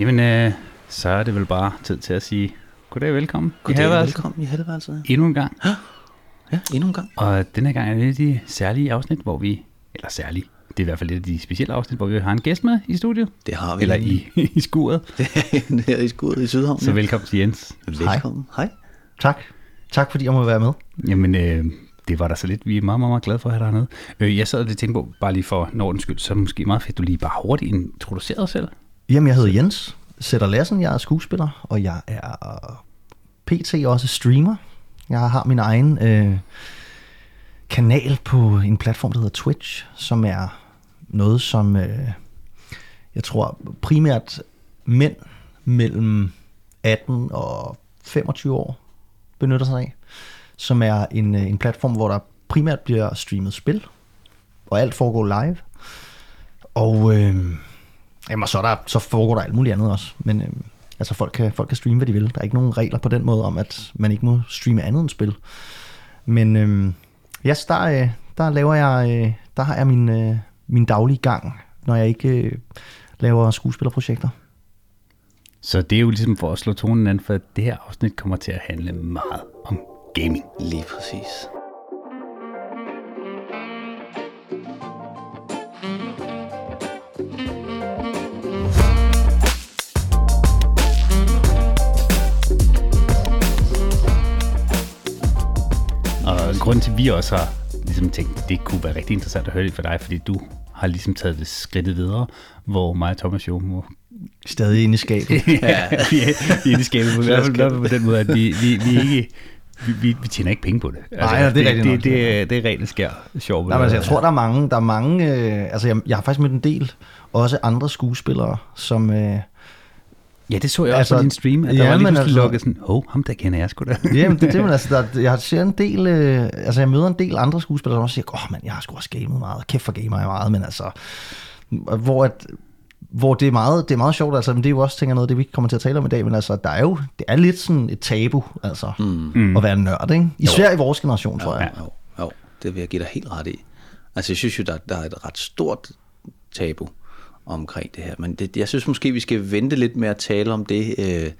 Jamen, øh, så er det vel bare tid til at sige goddag og velkommen. Goddag, I herværelset. velkommen i Hatteværelset. Endnu en gang. Ja, endnu en gang. Og denne gang er det de særlige afsnit, hvor vi, eller særlige, det er i hvert fald et af de specielle afsnit, hvor vi har en gæst med i studiet. Det har vi. Eller i, i skuret. her i skuddet i Sydhavn. Så velkommen til Jens. Velkommen. Hej. Tak. Tak fordi jeg må være med. Jamen, øh, det var der så lidt. Vi er meget, meget, meget glade for at have dig hernede. Øh, jeg sad og tænkte på, bare lige for Nordens skyld, så er det måske meget fedt, du lige bare hurtigt introducerer dig selv. Jamen, jeg hedder Jens Sætter Lassen, jeg er skuespiller, og jeg er pt. også streamer. Jeg har min egen øh, kanal på en platform, der hedder Twitch, som er noget, som øh, jeg tror primært mænd mellem 18 og 25 år benytter sig af, som er en, øh, en platform, hvor der primært bliver streamet spil, og alt foregår live. Og øh, jamen, så, er der, så foregår der alt muligt andet også, men øh, altså folk kan, folk kan streame, hvad de vil. Der er ikke nogen regler på den måde om, at man ikke må streame andet end spil. Men øh, ja, yes, der, øh, der laver jeg, øh, der har jeg min, øh, min daglige gang, når jeg ikke øh, laver skuespillerprojekter. Så det er jo ligesom for at slå tonen an, for det her afsnit kommer til at handle meget om gaming. Lige præcis. Og grunden til, at vi også har ligesom tænkt, det kunne være rigtig interessant at høre det for dig, fordi du har ligesom taget det skridtet videre, hvor mig og Thomas jo må... Stadig inde i skabet. ja, vi er inde i skabet, på, i hvert fald på den måde, at vi, vi, vi ikke... Vi, vi, vi tjener ikke penge på det. Altså, Nej, ja, det er det, det, det, det, det er rent skær sjovt. Nej, men altså, jeg tror, der er mange, der er mange øh, altså jeg, jeg har faktisk mødt en del, også andre skuespillere, som... Øh, Ja, det så jeg også Altså, på din stream, at der ja, var lige men pludselig altså- lukket sådan, hov, ham der kender jeg sgu da. Jamen, det, det men altså, der, jeg ser en del, øh, altså jeg møder en del andre skuespillere, som også siger, åh oh, man, jeg har sgu også gamet meget, kæft for gamer jeg meget, men altså, hvor, at, hvor det er meget, det er meget sjovt, altså, men det er jo også, tænker noget det, vi ikke kommer til at tale om i dag, men altså, der er jo, det er lidt sådan et tabu, altså, mm. at være nørd, ikke? Især i vores generation, tror jeg. Jo, jo, det vil jeg give dig helt ret i. Altså, jeg synes jo, der, der er et ret stort tabu omkring det her. Men det, jeg synes måske, vi skal vente lidt med at tale om det. Øh, øh,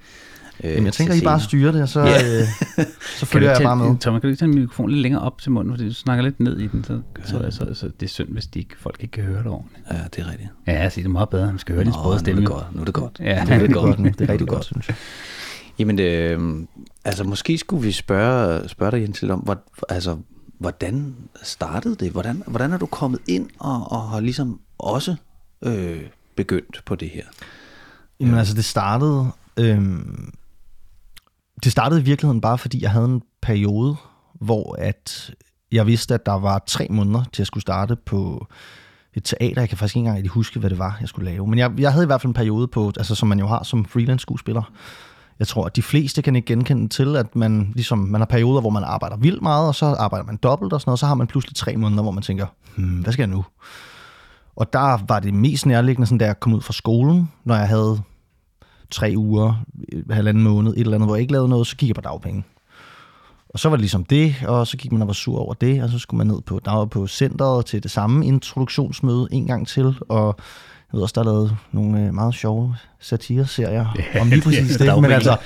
Jamen, jeg tænker, I bare styrer det, og så, Ja. øh, så Kan du følger jeg ikke bare tage, med. Thomas, kan du ikke tage min mikrofon lidt længere op til munden, fordi du snakker lidt ned i den, så, så, så, så det er synd, hvis de ikke, folk ikke kan høre det ordentligt. Ja, det er rigtigt. Ja, jeg siger det meget bedre, man skal høre din sprøde nu er stemme. det godt. Nu er det godt. Ja. nu er det er godt. nu. Det er rigtig godt, synes jeg. Jamen, øh, altså måske skulle vi spørge, spørge dig, Jens, om, hvor, altså, hvordan startede det? Hvordan, hvordan er du kommet ind og, og har ligesom også øh, begyndt på det her? Jamen altså, det startede... Øhm, det startede i virkeligheden bare, fordi jeg havde en periode, hvor at jeg vidste, at der var tre måneder til at skulle starte på et teater. Jeg kan faktisk ikke engang rigtig huske, hvad det var, jeg skulle lave. Men jeg, jeg havde i hvert fald en periode på, altså som man jo har som freelance skuespiller. Jeg tror, at de fleste kan ikke genkende til, at man, ligesom, man har perioder, hvor man arbejder vildt meget, og så arbejder man dobbelt og sådan noget, så har man pludselig tre måneder, hvor man tænker, hmm, hvad skal jeg nu? Og der var det mest nærliggende, sådan, da jeg kom ud fra skolen, når jeg havde tre uger, øh, halvanden måned, et eller andet, hvor jeg ikke lavede noget, så gik jeg på dagpenge. Og så var det ligesom det, og så gik man og var sur over det, og så skulle man ned på, der var på centret til det samme introduktionsmøde en gang til, og jeg ved også, der er lavet nogle øh, meget sjove satireserier Ja, om lige præcis det det. Men, altså,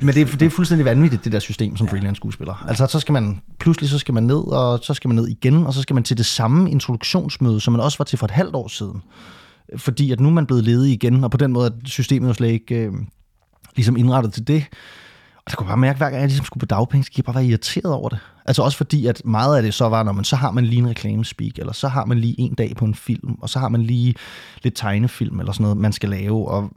men det, er, det er fuldstændig vanvittigt, det der system som freelance skuespiller. Altså, så skal man, pludselig så skal man ned, og så skal man ned igen, og så skal man til det samme introduktionsmøde, som man også var til for et halvt år siden. Fordi at nu er man blevet ledig igen, og på den måde er systemet jo slet ikke øh, ligesom indrettet til det. Og der kunne bare mærke, hver gang jeg ligesom skulle på dagpenge, så jeg bare være irriteret over det. Altså også fordi, at meget af det så var, når man så har man lige en reklamespeak, eller så har man lige en dag på en film, og så har man lige lidt tegnefilm, eller sådan noget, man skal lave, og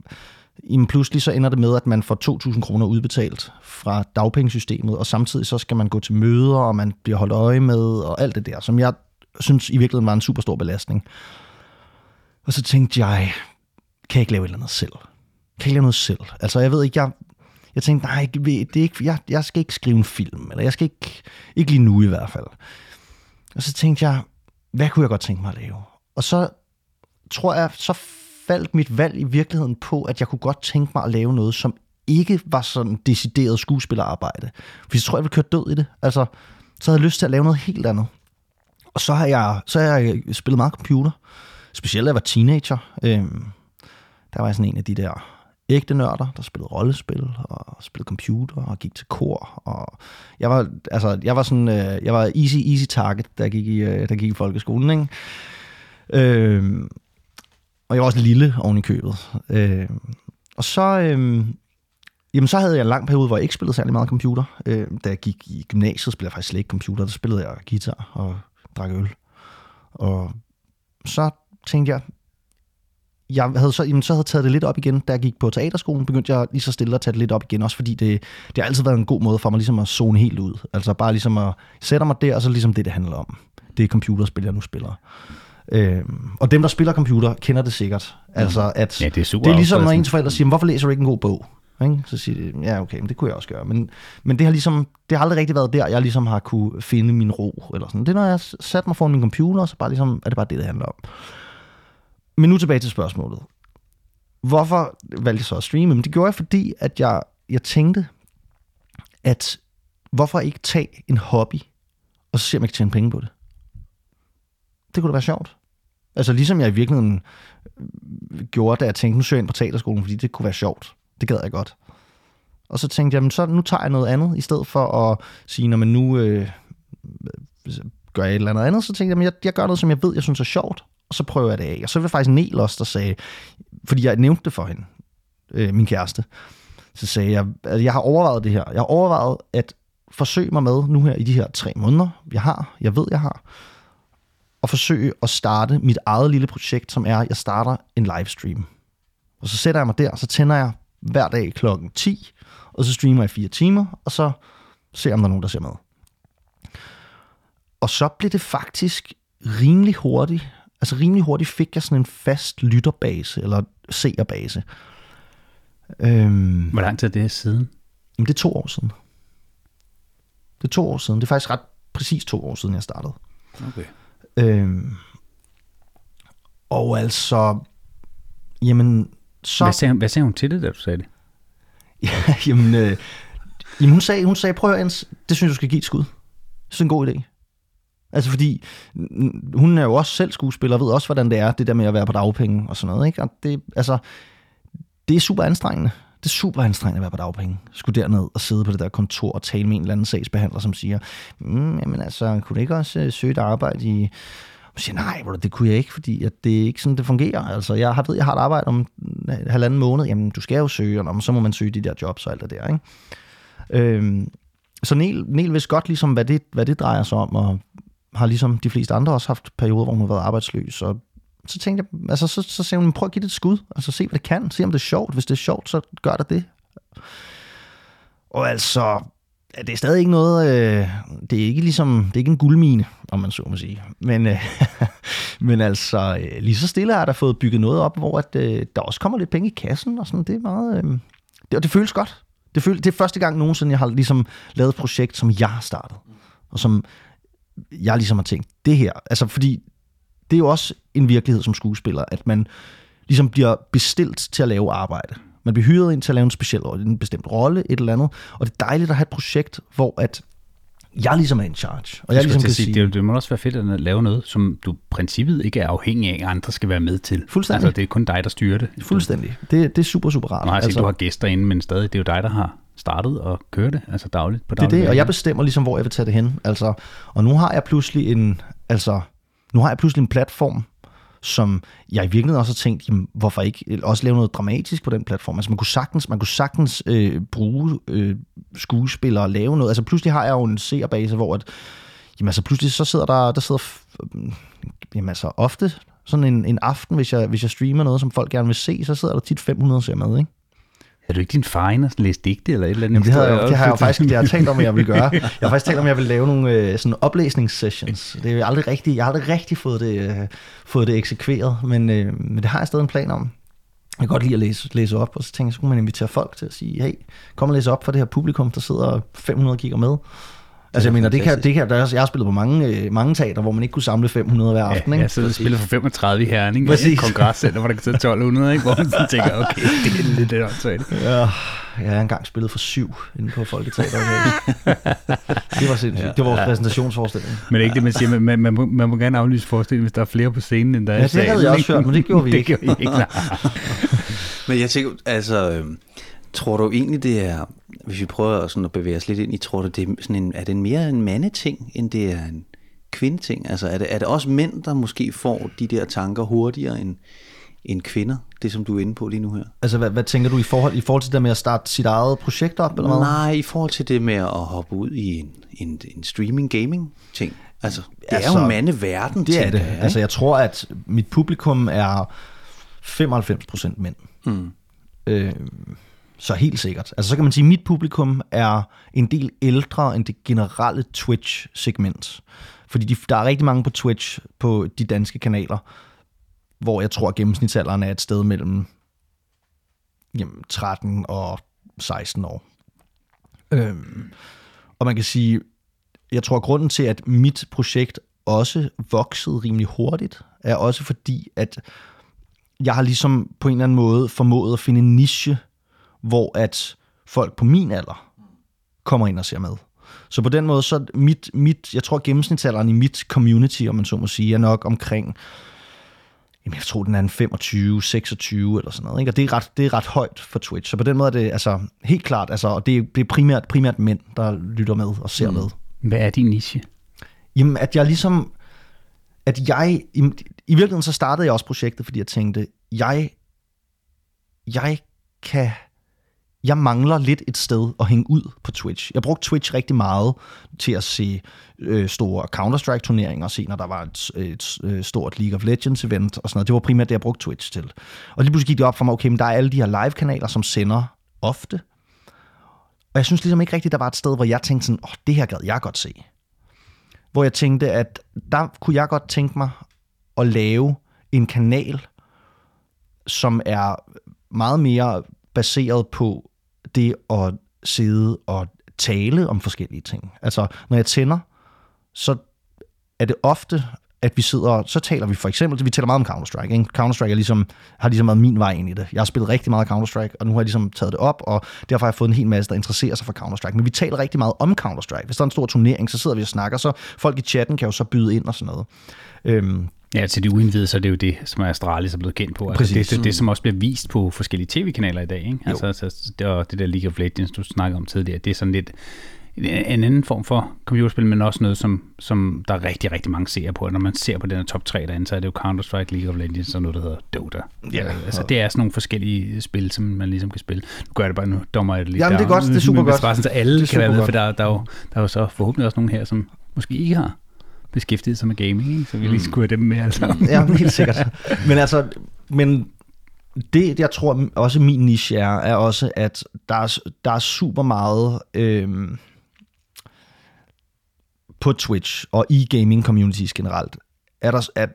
jamen pludselig så ender det med, at man får 2.000 kroner udbetalt fra dagpengesystemet, og samtidig så skal man gå til møder, og man bliver holdt øje med, og alt det der, som jeg synes i virkeligheden var en super stor belastning. Og så tænkte jeg, kan jeg ikke lave et eller andet selv? Kan jeg ikke lave noget selv? Altså jeg ved ikke, jeg, jeg tænkte, nej, det er ikke, jeg, jeg skal ikke skrive en film, eller jeg skal ikke, ikke lige nu i hvert fald. Og så tænkte jeg, hvad kunne jeg godt tænke mig at lave? Og så tror jeg, så faldt mit valg i virkeligheden på, at jeg kunne godt tænke mig at lave noget, som ikke var sådan decideret skuespillerarbejde. For jeg tror, jeg ville køre død i det. Altså, så havde jeg lyst til at lave noget helt andet. Og så har jeg, så har jeg spillet meget computer. Specielt da jeg var teenager. Øhm, der var jeg sådan en af de der ægte nørder, der spillede rollespil og spillede computer og gik til kor. Og jeg var, altså, jeg var sådan, øh, jeg var easy, easy target, der gik i, øh, der gik i folkeskolen, ikke? Øh, og jeg var også lille oven i købet. Øh, og så, øh, jamen, så havde jeg en lang periode, hvor jeg ikke spillede særlig meget computer. Øh, da jeg gik i gymnasiet, spillede jeg faktisk slet ikke computer. Der spillede jeg guitar og drak øl. Og så tænkte jeg, jeg havde så, jamen, så havde jeg taget det lidt op igen, da jeg gik på teaterskolen, begyndte jeg lige så stille at tage det lidt op igen, også fordi det, det har altid været en god måde for mig ligesom at zone helt ud. Altså bare ligesom at sætte mig der, og så ligesom det, det handler om. Det er computerspil, jeg nu spiller. Øhm, og dem, der spiller computer, kender det sikkert. Altså, at Ja, det er super det er ligesom, når ens forældre siger, hvorfor læser du ikke en god bog? Ikke? Så siger de, ja okay, men det kunne jeg også gøre. Men, men det har ligesom, det har aldrig rigtig været der, jeg ligesom har kunne finde min ro. Eller sådan. Det er, når jeg sat mig foran min computer, så bare ligesom, er det bare det, det handler om. Men nu tilbage til spørgsmålet. Hvorfor valgte jeg så at streame? Men det gjorde jeg, fordi at jeg, jeg tænkte, at hvorfor ikke tage en hobby, og så se, om jeg kan tjene penge på det. Det kunne da være sjovt. Altså ligesom jeg i virkeligheden øh, gjorde, da jeg tænkte, nu søger jeg ind på teaterskolen, fordi det kunne være sjovt. Det gad jeg godt. Og så tænkte jeg, men så nu tager jeg noget andet, i stedet for at sige, når man nu øh, gør jeg et eller andet andet, så tænkte jeg, men jeg, jeg gør noget, som jeg ved, jeg synes er sjovt, og så prøver jeg det af. Og så var det faktisk Nel også, der sagde, fordi jeg nævnte det for hende, øh, min kæreste, så sagde jeg, at jeg har overvejet det her. Jeg har overvejet at forsøge mig med nu her i de her tre måneder, jeg har, jeg ved, jeg har, og forsøge at starte mit eget lille projekt, som er, at jeg starter en livestream. Og så sætter jeg mig der, og så tænder jeg hver dag klokken 10, og så streamer jeg fire timer, og så ser om der er nogen, der ser med. Og så blev det faktisk rimelig hurtigt, altså rimelig hurtigt fik jeg sådan en fast lytterbase, eller seerbase. Øhm, Hvor lang tid er det siden? Jamen, det er to år siden. Det er to år siden. Det er faktisk ret præcis to år siden, jeg startede. Okay. Øhm, og altså, jamen, så... Hvad sagde, hun- hvad sagde hun til det, da du sagde det? Ja, jamen, øh, jamen hun, sagde, hun sagde, prøv at det synes jeg, du skal give et skud. Det er en god idé. Altså fordi, hun er jo også selv skuespiller, og ved også, hvordan det er, det der med at være på dagpenge og sådan noget. Ikke? Og det, altså, det er super anstrengende. Det er super anstrengende at være på dagpenge. Skulle derned og sidde på det der kontor og tale med en eller anden sagsbehandler, som siger, mm, jamen altså, kunne du ikke også øh, søge et arbejde i... Og siger, nej, bro, det kunne jeg ikke, fordi at det er ikke sådan, det fungerer. Altså, jeg har, ved, jeg har et arbejde om en halvanden måned. Jamen, du skal jo søge, og så må man søge de der jobs og alt det der, ikke? Øhm, så Niel, Niel vidste godt, ligesom, hvad, det, hvad det drejer sig om, og har ligesom de fleste andre også haft perioder, hvor hun har været arbejdsløs. Og så tænkte jeg, altså så, så sagde hun, prøv at give det et skud, altså se, hvad det kan, se om det er sjovt. Hvis det er sjovt, så gør det det. Og altså, ja, det er stadig ikke noget, øh, det er ikke ligesom, det er ikke en guldmine, om man så må sige. Men, øh, men altså, øh, lige så stille har der fået bygget noget op, hvor at, øh, der også kommer lidt penge i kassen, og sådan, det er meget, øh, det, og det føles godt. Det, føles, det er første gang nogensinde, jeg har ligesom lavet et projekt, som jeg har startet, og som jeg ligesom har tænkt, det her, altså fordi det er jo også en virkelighed som skuespiller, at man ligesom bliver bestilt til at lave arbejde. Man bliver hyret ind til at lave en speciel en bestemt rolle, et eller andet. Og det er dejligt at have et projekt, hvor at jeg ligesom er in charge. Og jeg Jeg ligesom kan sige, sige, det, det må også være fedt at lave noget, som du princippet ikke er afhængig af, at andre skal være med til. Fuldstændig. Altså, det er kun dig, der styrer det. fuldstændig. Det, det er super, super rart. Nej, altså, du har gæster inde, men stadig, det er jo dig, der har startet og kørt det, altså dagligt på Det er dagligt. det, og jeg bestemmer ligesom, hvor jeg vil tage det hen. Altså, og nu har jeg pludselig en, altså, nu har jeg pludselig en platform, som jeg i virkeligheden også har tænkt, jamen, hvorfor ikke også lave noget dramatisk på den platform? Altså man kunne sagtens, man kunne sagtens øh, bruge øh, skuespillere og lave noget. Altså pludselig har jeg jo en seerbase, hvor at, jamen altså pludselig så sidder der, der sidder, f- jamen altså ofte sådan en, en aften, hvis jeg, hvis jeg streamer noget, som folk gerne vil se, så sidder der tit 500 ser med, ikke? Er du ikke din far inde og læse digte eller et eller andet? Jamen, det, havde jeg, det har jeg jo faktisk jeg har talt om, at jeg vil gøre. Jeg har faktisk talt om, at jeg vil lave nogle øh, sådan oplæsningssessions. Det er aldrig rigtigt, jeg har aldrig rigtig fået det, øh, fået det eksekveret, men, øh, men det har jeg stadig en plan om. Jeg kan godt lide at læse, læse op, og så tænker jeg, så kunne man invitere folk til at sige, hey, kom og læse op for det her publikum, der sidder 500 og kigger med. Altså jeg mener, det kan, det kan, der er, jeg har spillet på mange, øh, mange teater, hvor man ikke kunne samle 500 hver aften. Ja, ikke? jeg sidder og spiller for 35 i Herning, Præcis. Præcis. kongrescenter, hvor der kan sidde 1200, ikke? hvor man sådan tænker, okay, det er lidt det åndssvagt. Ja, jeg har engang spillet for syv inde på Folketeateret. det var sindssygt. Det var vores præsentationsforestilling. Men det er ikke det, man siger, man, man, man, må, man må gerne aflyse forestillingen, hvis der er flere på scenen, end der er Ja, i det havde salen, jeg også hørt, men det gjorde vi det ikke. Gjorde I ikke nej. Men jeg tænker, altså, øh, tror du egentlig, det er, hvis vi prøver sådan at bevæge os lidt ind i, tror du, det er, sådan en, er det mere en mandeting, end det er en kvindeting? Altså, er det, er det også mænd, der måske får de der tanker hurtigere end, end kvinder? Det, som du er inde på lige nu her. Altså, hvad, hvad tænker du i forhold, i forhold til det med at starte sit eget projekt op, eller hvad? Nej, i forhold til det med at hoppe ud i en, en, en streaming-gaming-ting. Altså, det altså, er jo Altså, mandeverden, Det er det. jeg? Altså, jeg tror, at mit publikum er 95% mænd. Mm. Øh, så helt sikkert. Altså, så kan man sige, at mit publikum er en del ældre end det generelle Twitch-segment. Fordi de, der er rigtig mange på Twitch på de danske kanaler, hvor jeg tror, at gennemsnitsalderen er et sted mellem jamen, 13 og 16 år. Øhm, og man kan sige, jeg tror, at grunden til, at mit projekt også voksede rimelig hurtigt, er også fordi, at jeg har ligesom på en eller anden måde formået at finde en niche, hvor at folk på min alder kommer ind og ser med. Så på den måde, så mit, mit, jeg tror gennemsnitsalderen i mit community, om man så må sige, er nok omkring, jamen jeg tror den er en 25, 26 eller sådan noget, ikke? og det er, ret, det er ret højt for Twitch. Så på den måde er det altså helt klart, altså, og det er, det er primært, primært mænd, der lytter med og ser mm. med. Hvad er din niche? Jamen, at jeg ligesom, at jeg, i, i virkeligheden så startede jeg også projektet, fordi jeg tænkte, jeg, jeg kan, jeg mangler lidt et sted at hænge ud på Twitch. Jeg brugte Twitch rigtig meget til at se øh, store Counter-Strike-turneringer, se når der var et, et, et stort League of Legends-event og sådan noget. Det var primært det, jeg brugte Twitch til. Og lige pludselig gik det op for mig, okay, men der er alle de her live-kanaler, som sender ofte. Og jeg synes ligesom ikke rigtigt, der var et sted, hvor jeg tænkte sådan, åh, oh, det her gad jeg godt se hvor jeg tænkte, at der kunne jeg godt tænke mig at lave en kanal, som er meget mere baseret på det at sidde og tale om forskellige ting. Altså, når jeg tænder, så er det ofte, at vi sidder, så taler vi for eksempel, vi taler meget om Counter-Strike. Ikke? Counter-Strike er ligesom, har ligesom været min vej ind i det. Jeg har spillet rigtig meget Counter-Strike, og nu har jeg ligesom taget det op, og derfor har jeg fået en hel masse, der interesserer sig for Counter-Strike. Men vi taler rigtig meget om Counter-Strike. Hvis der er en stor turnering, så sidder vi og snakker, så folk i chatten kan jo så byde ind og sådan noget. Øhm, Ja, til de uindvidede, så er det jo det, som Astralis er blevet kendt på. Altså, Præcis. det, det, det, som også bliver vist på forskellige tv-kanaler i dag. Ikke? Altså, altså, det, og det der League of Legends, du snakkede om tidligere, det er sådan lidt en anden form for computerspil, men også noget, som, som der er rigtig, rigtig mange ser på. Og når man ser på den her top 3 derinde, så er det jo Counter-Strike, League of Legends og noget, der hedder Dota. Ja. Altså, det er sådan nogle forskellige spil, som man ligesom kan spille. Nu gør jeg det bare, nu dommer jeg det lige Jamen, det er der. godt, det er super godt. Bare sådan, så alle Det er kan være med, for der, der, er jo, der er jo så forhåbentlig også nogen her, som måske ikke har beskæftiget sig med gaming, ikke? så vi lige skulle have dem med altså. ja, helt sikkert. Men altså, men det, jeg tror også min niche er, er også, at der er, der er super meget øhm, på Twitch og i gaming communities generelt. Er der, at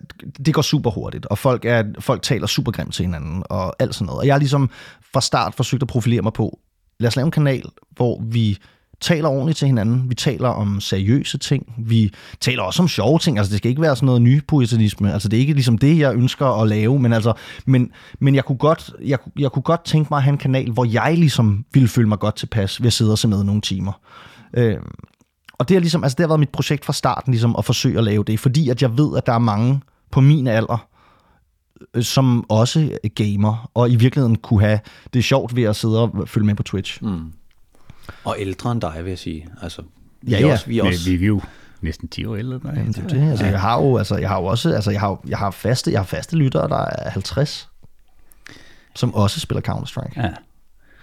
det går super hurtigt, og folk, er, folk taler super grimt til hinanden, og alt sådan noget. Og jeg har ligesom fra start forsøgt at profilere mig på, lad os lave en kanal, hvor vi taler ordentligt til hinanden. Vi taler om seriøse ting. Vi taler også om sjove ting. Altså, det skal ikke være sådan noget nypoetanisme. Altså, det er ikke ligesom det, jeg ønsker at lave. Men, altså, men, men jeg, kunne godt, jeg, jeg kunne godt tænke mig at have en kanal, hvor jeg ligesom ville føle mig godt tilpas ved at sidde og se med nogle timer. Øh, og det, er ligesom, altså, det har været mit projekt fra starten, ligesom, at forsøge at lave det. Fordi at jeg ved, at der er mange på min alder, øh, som også gamer, og i virkeligheden kunne have det sjovt ved at sidde og følge med på Twitch. Mm. Og ældre end dig, vil jeg sige. Altså, vi Ja, er ja. også, vi er også, Vi, vi er jo næsten 10 år ældre. Nej, det er det. Altså, jeg har jo, altså, jeg har jo også, altså, jeg har, jeg har faste, jeg har faste lyttere, der er 50, som også spiller Counter-Strike. Ja.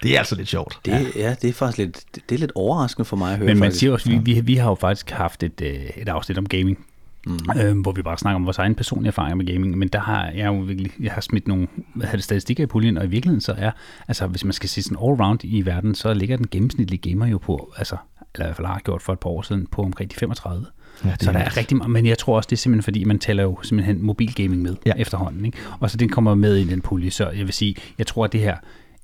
Det er altså lidt sjovt. det, ja, det er faktisk lidt, det, det er lidt overraskende for mig at høre. Men man faktisk. siger også, vi, vi, vi har jo faktisk haft et, øh, et afsnit om gaming, Mhm. mm. øh, hvor vi bare snakker om vores egen personlige erfaringer med gaming, men der har jeg jo virkelig, jeg har smidt nogle hvad det, statistikker i puljen, og i virkeligheden så er, altså hvis man skal se sådan all round i verden, så ligger den gennemsnitlige gamer jo på, altså, eller i hvert fald har gjort for et par år siden, på omkring de 35. Ja, så er der er rigtig meget, men jeg tror også, det er simpelthen fordi, man tæller jo simpelthen mobilgaming med Ja. efterhånden, ikke? og så den kommer med i den pulje, så jeg vil sige, jeg tror, at det her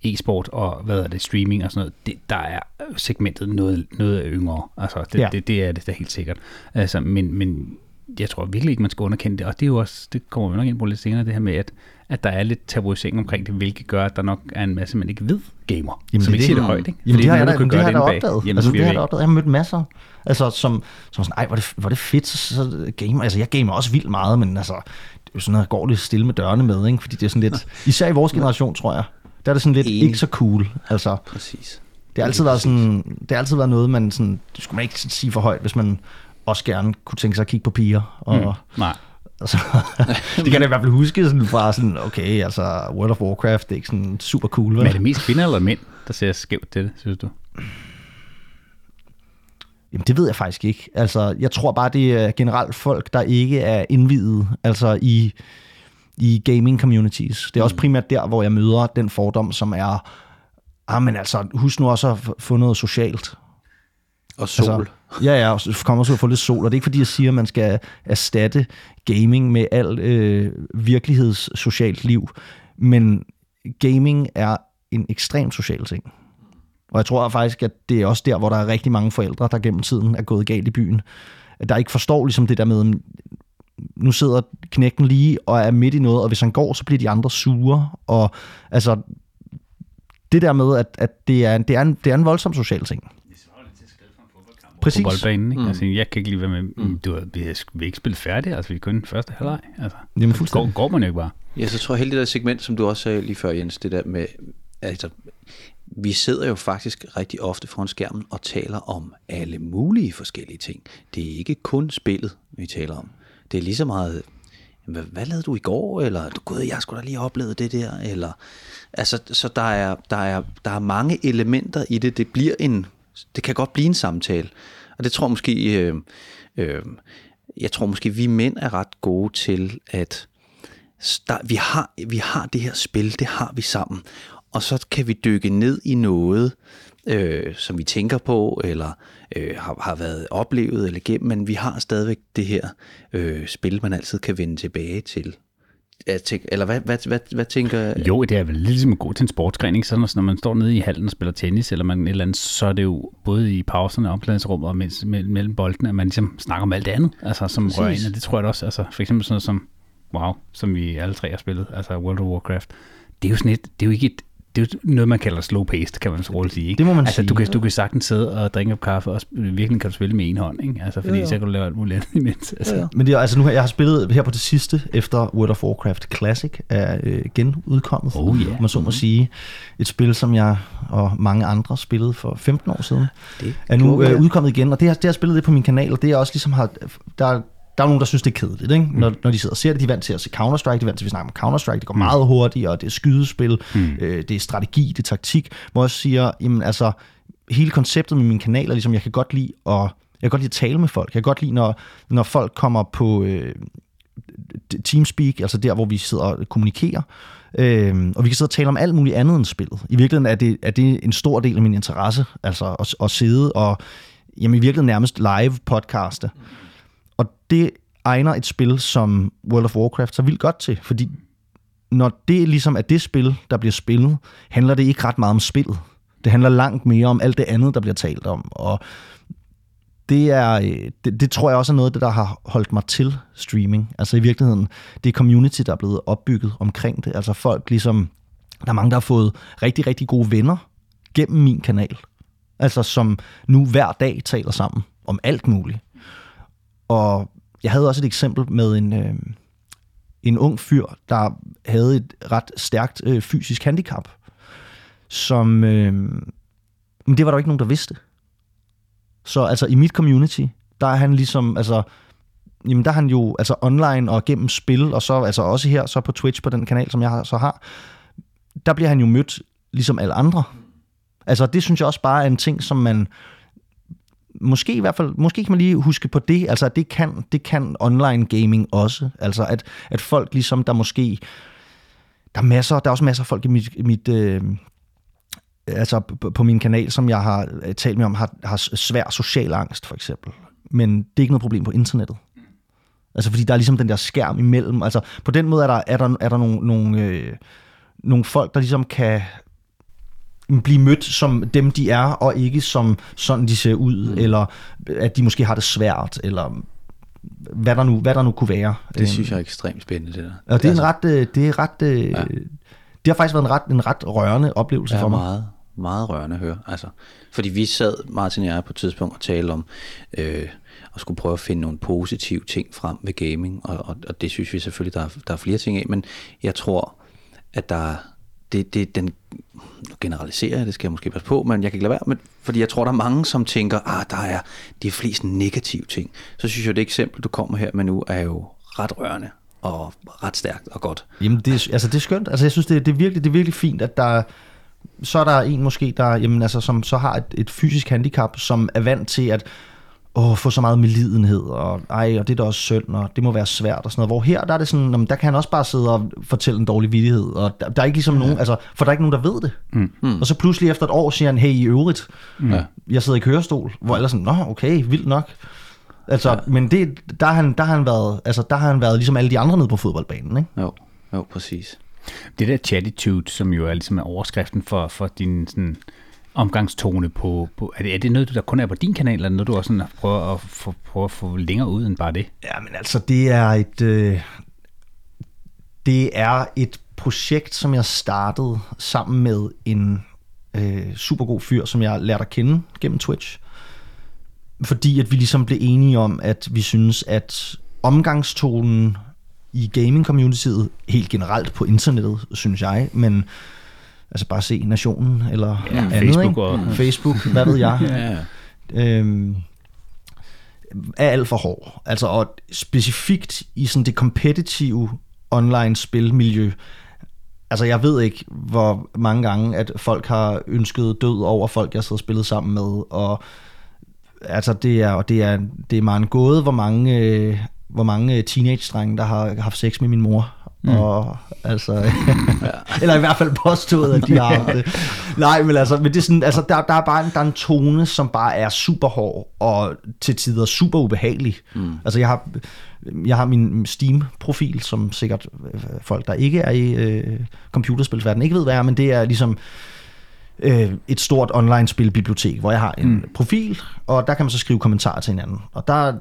e-sport og hvad er det, streaming og sådan noget, det, der er segmentet noget, noget yngre. Altså, det, ja. det, det er det da helt sikkert. Altså, men, men jeg tror virkelig ikke, man skal underkende det. Og det er jo også, det kommer vi nok ind på lidt senere, det her med, at, at der er lidt tabuisering omkring det, hvilket gør, at der nok er en masse, man ikke ved gamer. Jamen, som det ikke er siger det. højt, ikke? Jamen, det har jeg da, det har jeg bag opdaget. hjemmets Altså, det har jeg opdaget. Jeg har mødt masser, altså, som, som sådan, ej, hvor er det, hvor er det fedt, så, så gamer. Altså, jeg gamer også vildt meget, men altså, det er jo sådan noget, går lidt stille med dørene med, ikke? Fordi det er sådan lidt, især i vores generation, tror jeg, der er det sådan lidt Enig. ikke så cool. Altså, Præcis. det har altid været sådan, det har altid været noget, man sådan, det skulle man ikke sige for højt, hvis man også gerne kunne tænke sig at kigge på piger. Og, mm. Nej. altså, det kan jeg i hvert fald huske sådan fra sådan, okay, altså World of Warcraft, det er ikke sådan super cool, vel? Men er det mest kvinder eller mænd, der ser skævt til det, synes du? Jamen, det ved jeg faktisk ikke. Altså, jeg tror bare, det er generelt folk, der ikke er indvidet altså i, i gaming communities. Det er også primært der, hvor jeg møder den fordom, som er, ah, men altså, husk nu også at få noget socialt. Og sol. Altså, ja, ja, og så kommer også at få lidt sol, og det er ikke fordi, jeg siger, at man skal erstatte gaming med alt øh, virkelighedssocialt liv, men gaming er en ekstremt social ting. Og jeg tror faktisk, at det er også der, hvor der er rigtig mange forældre, der gennem tiden er gået galt i byen. At Der ikke forstår ligesom det der med, nu sidder knækken lige og er midt i noget, og hvis han går, så bliver de andre sure. Og altså, det der med, at, at det, er, det, er en, det er en voldsom social ting. Præcis. På boldbanen, ikke? Mm. Altså, jeg kan ikke lige være med, mm. du, vi vil ikke spille færdigt, altså vi er kun første halvleg. Altså, Jamen, går, fuldstændig. går man jo ikke bare. Ja, så tror jeg hele det der segment, som du også sagde lige før, Jens, det der med, altså, vi sidder jo faktisk rigtig ofte foran skærmen og taler om alle mulige forskellige ting. Det er ikke kun spillet, vi taler om. Det er lige så meget, hvad, hvad lavede du i går, eller du gud, jeg skulle da lige have oplevet det der, eller, altså, så der er, der, er, der er mange elementer i det. Det bliver en, det kan godt blive en samtale. Og det tror måske, øh, øh, jeg tror måske, vi mænd er ret gode til at, der, vi, har, vi har det her spil, det har vi sammen. Og så kan vi dykke ned i noget, øh, som vi tænker på, eller øh, har, har været oplevet eller gennem, men vi har stadigvæk det her øh, spil, man altid kan vende tilbage til. Jeg tænker, eller hvad, hvad, hvad, hvad tænker Jo, det er vel ligesom at gå til en sportsgren, ikke? Sådan, når man står nede i hallen og spiller tennis, eller man et eller andet, så er det jo både i pauserne og omklædningsrummet og mens, mellem, boldene, at man ligesom snakker om alt det andet, altså som Præcis. rører ind, og det tror jeg da også, altså for eksempel sådan noget som, wow, som vi alle tre har spillet, altså World of Warcraft, det er jo sådan et, det er jo ikke et, det er noget, man kalder slow paced, kan man så roligt sige. Ikke? Det må man altså, sige. Du kan, du kan sagtens sidde og drikke op kaffe, og virkelig kan du spille med en hånd, ikke? Altså, fordi Jo, jo. så kan du lave alt muligt andet imens. Altså. Ja, ja. Men det er, altså nu, jeg har spillet her på det sidste, efter World of Warcraft Classic er øh, genudkommet, Oh, yeah. man så må sige. Et spil, som jeg og mange andre spillede for 15 år siden, Det er nu øh, ja. udkommet igen. Og det har, det har spillet det på min kanal, og det er også ligesom har, der, der er nogen, der synes, det er kedeligt, ikke? Når, når de sidder og ser det. De er vant til at se Counter-Strike, de er vant til, at vi snakker om Counter-Strike. Det går meget hurtigt, og det er skydespil, mm. øh, det er strategi, det er taktik. Hvor jeg siger, jamen altså, hele konceptet med min kanal er ligesom, jeg kan godt lide at, jeg kan godt lide at tale med folk. Jeg kan godt lide, når, når folk kommer på øh, Teamspeak, altså der, hvor vi sidder og kommunikerer. Øh, og vi kan sidde og tale om alt muligt andet end spillet. I virkeligheden er det, er det en stor del af min interesse, altså at, at sidde og jamen, i virkeligheden nærmest live podcaste. Og det egner et spil som World of Warcraft så vildt godt til, fordi når det ligesom er det spil, der bliver spillet, handler det ikke ret meget om spillet. Det handler langt mere om alt det andet, der bliver talt om. Og det, er, øh, det, det tror jeg også er noget af det, der har holdt mig til streaming. Altså i virkeligheden, det er community, der er blevet opbygget omkring det. Altså folk ligesom, der er mange, der har fået rigtig, rigtig gode venner gennem min kanal. Altså som nu hver dag taler sammen om alt muligt. Og jeg havde også et eksempel med en, øh, en ung fyr, der havde et ret stærkt øh, fysisk handicap, som... Øh, men det var der ikke nogen, der vidste. Så altså i mit community, der er han ligesom, altså, jamen der er han jo altså online og gennem spil, og så altså også her, så på Twitch, på den kanal, som jeg så har, der bliver han jo mødt ligesom alle andre. Altså det synes jeg også bare er en ting, som man, måske i hvert fald, måske kan man lige huske på det, altså at det kan, det kan online gaming også, altså at, at folk ligesom, der måske, der er masser, der er også masser af folk i mit, mit øh, altså på- min kanal, som jeg har øh, talt med om, har, har svær social angst for eksempel. Men det er ikke noget problem på internettet. Altså fordi der er ligesom den der skærm imellem. Altså på den måde er der, er der, er der nogle, nogle, øh, nogle folk, der ligesom kan blive mødt som dem, de er, og ikke som sådan, de ser ud, mm. eller at de måske har det svært, eller hvad der nu, hvad der nu kunne være. Det synes jeg er ekstremt spændende, det der. Og det er en ret, øh, det er ret, øh, Ja. det har faktisk været en ret, en ret rørende oplevelse Det for mig. meget, meget rørende at høre. Altså, fordi vi sad, Martin og jeg, på et tidspunkt og talte om, øh, og skulle prøve at finde nogle positive ting frem ved gaming, og, og, og det synes vi selvfølgelig, der er, der er flere ting af, men jeg tror, at der, det, det, den nu generaliserer jeg, det skal jeg måske passe på, men jeg kan ikke lade være med, fordi jeg tror, der er mange, som tænker, ah, der er de flest negative ting. Så synes jeg, det eksempel, du kommer her med nu, er jo ret rørende og ret stærkt og godt. Jamen, det, er- altså, det er skønt. Altså, jeg synes, det, det, er virkelig, det er virkelig fint, at der så er der en måske, der, jamen, altså, som så har et, et fysisk handicap, som er vant til at åh, få så meget medlidenhed, og, ej, og det er da også synd, og det må være svært og sådan noget. Hvor her, der er det sådan, jamen, der kan han også bare sidde og fortælle en dårlig vittighed, og der, der er ikke ligesom nogen, altså, for der er ikke nogen, der ved det. Mm. Og så pludselig efter et år siger han, hey, i øvrigt, Ja. jeg sidder i kørestol, hvor alle er sådan, nå, okay, vildt nok. Altså, ja. men det, der, har han, der, har han været, altså, der har han været ligesom alle de andre nede på fodboldbanen, ikke? Jo, jo, præcis. Det der chatitude, som jo er ligesom er overskriften for, for din sådan, omgangstone på, på er, det, er det noget, der kun er på din kanal, eller noget, du også sådan prøver at få, prøver at få længere ud end bare det? Ja, men altså, det er et, øh, det er et projekt, som jeg startede sammen med en øh, super god fyr, som jeg lærte at kende gennem Twitch. Fordi at vi ligesom blev enige om, at vi synes, at omgangstonen i gaming-communityet, helt generelt på internettet, synes jeg, men altså bare se Nationen eller Ja, andet, Facebook ikke? og- Facebook, hvad ved jeg. Ja, øhm, er alt for hård. Altså, og specifikt i sådan det kompetitive online spilmiljø. Altså, jeg ved ikke, hvor mange gange, at folk har ønsket død over folk, jeg sidder og spillet sammen med, og altså, det er, og det er, det er meget en gåde, hvor mange, øh, hvor mange teenage-drenge, der har haft sex med min mor. Mm. Og altså, eller i hvert fald påstået, at de har haft det. Nej, men altså, men det er sådan, altså der, der, er bare en, der er en tone, som bare er super hård, og til tider super ubehagelig. Mm. Altså, jeg har, jeg har min Steam-profil, som sikkert øh, folk, der ikke er i øh, computerspilsverdenen, ikke ved, hvad er, men det er ligesom øh, et stort online-spilbibliotek, hvor jeg har en mm. profil, og der kan man så skrive kommentarer til hinanden. Og der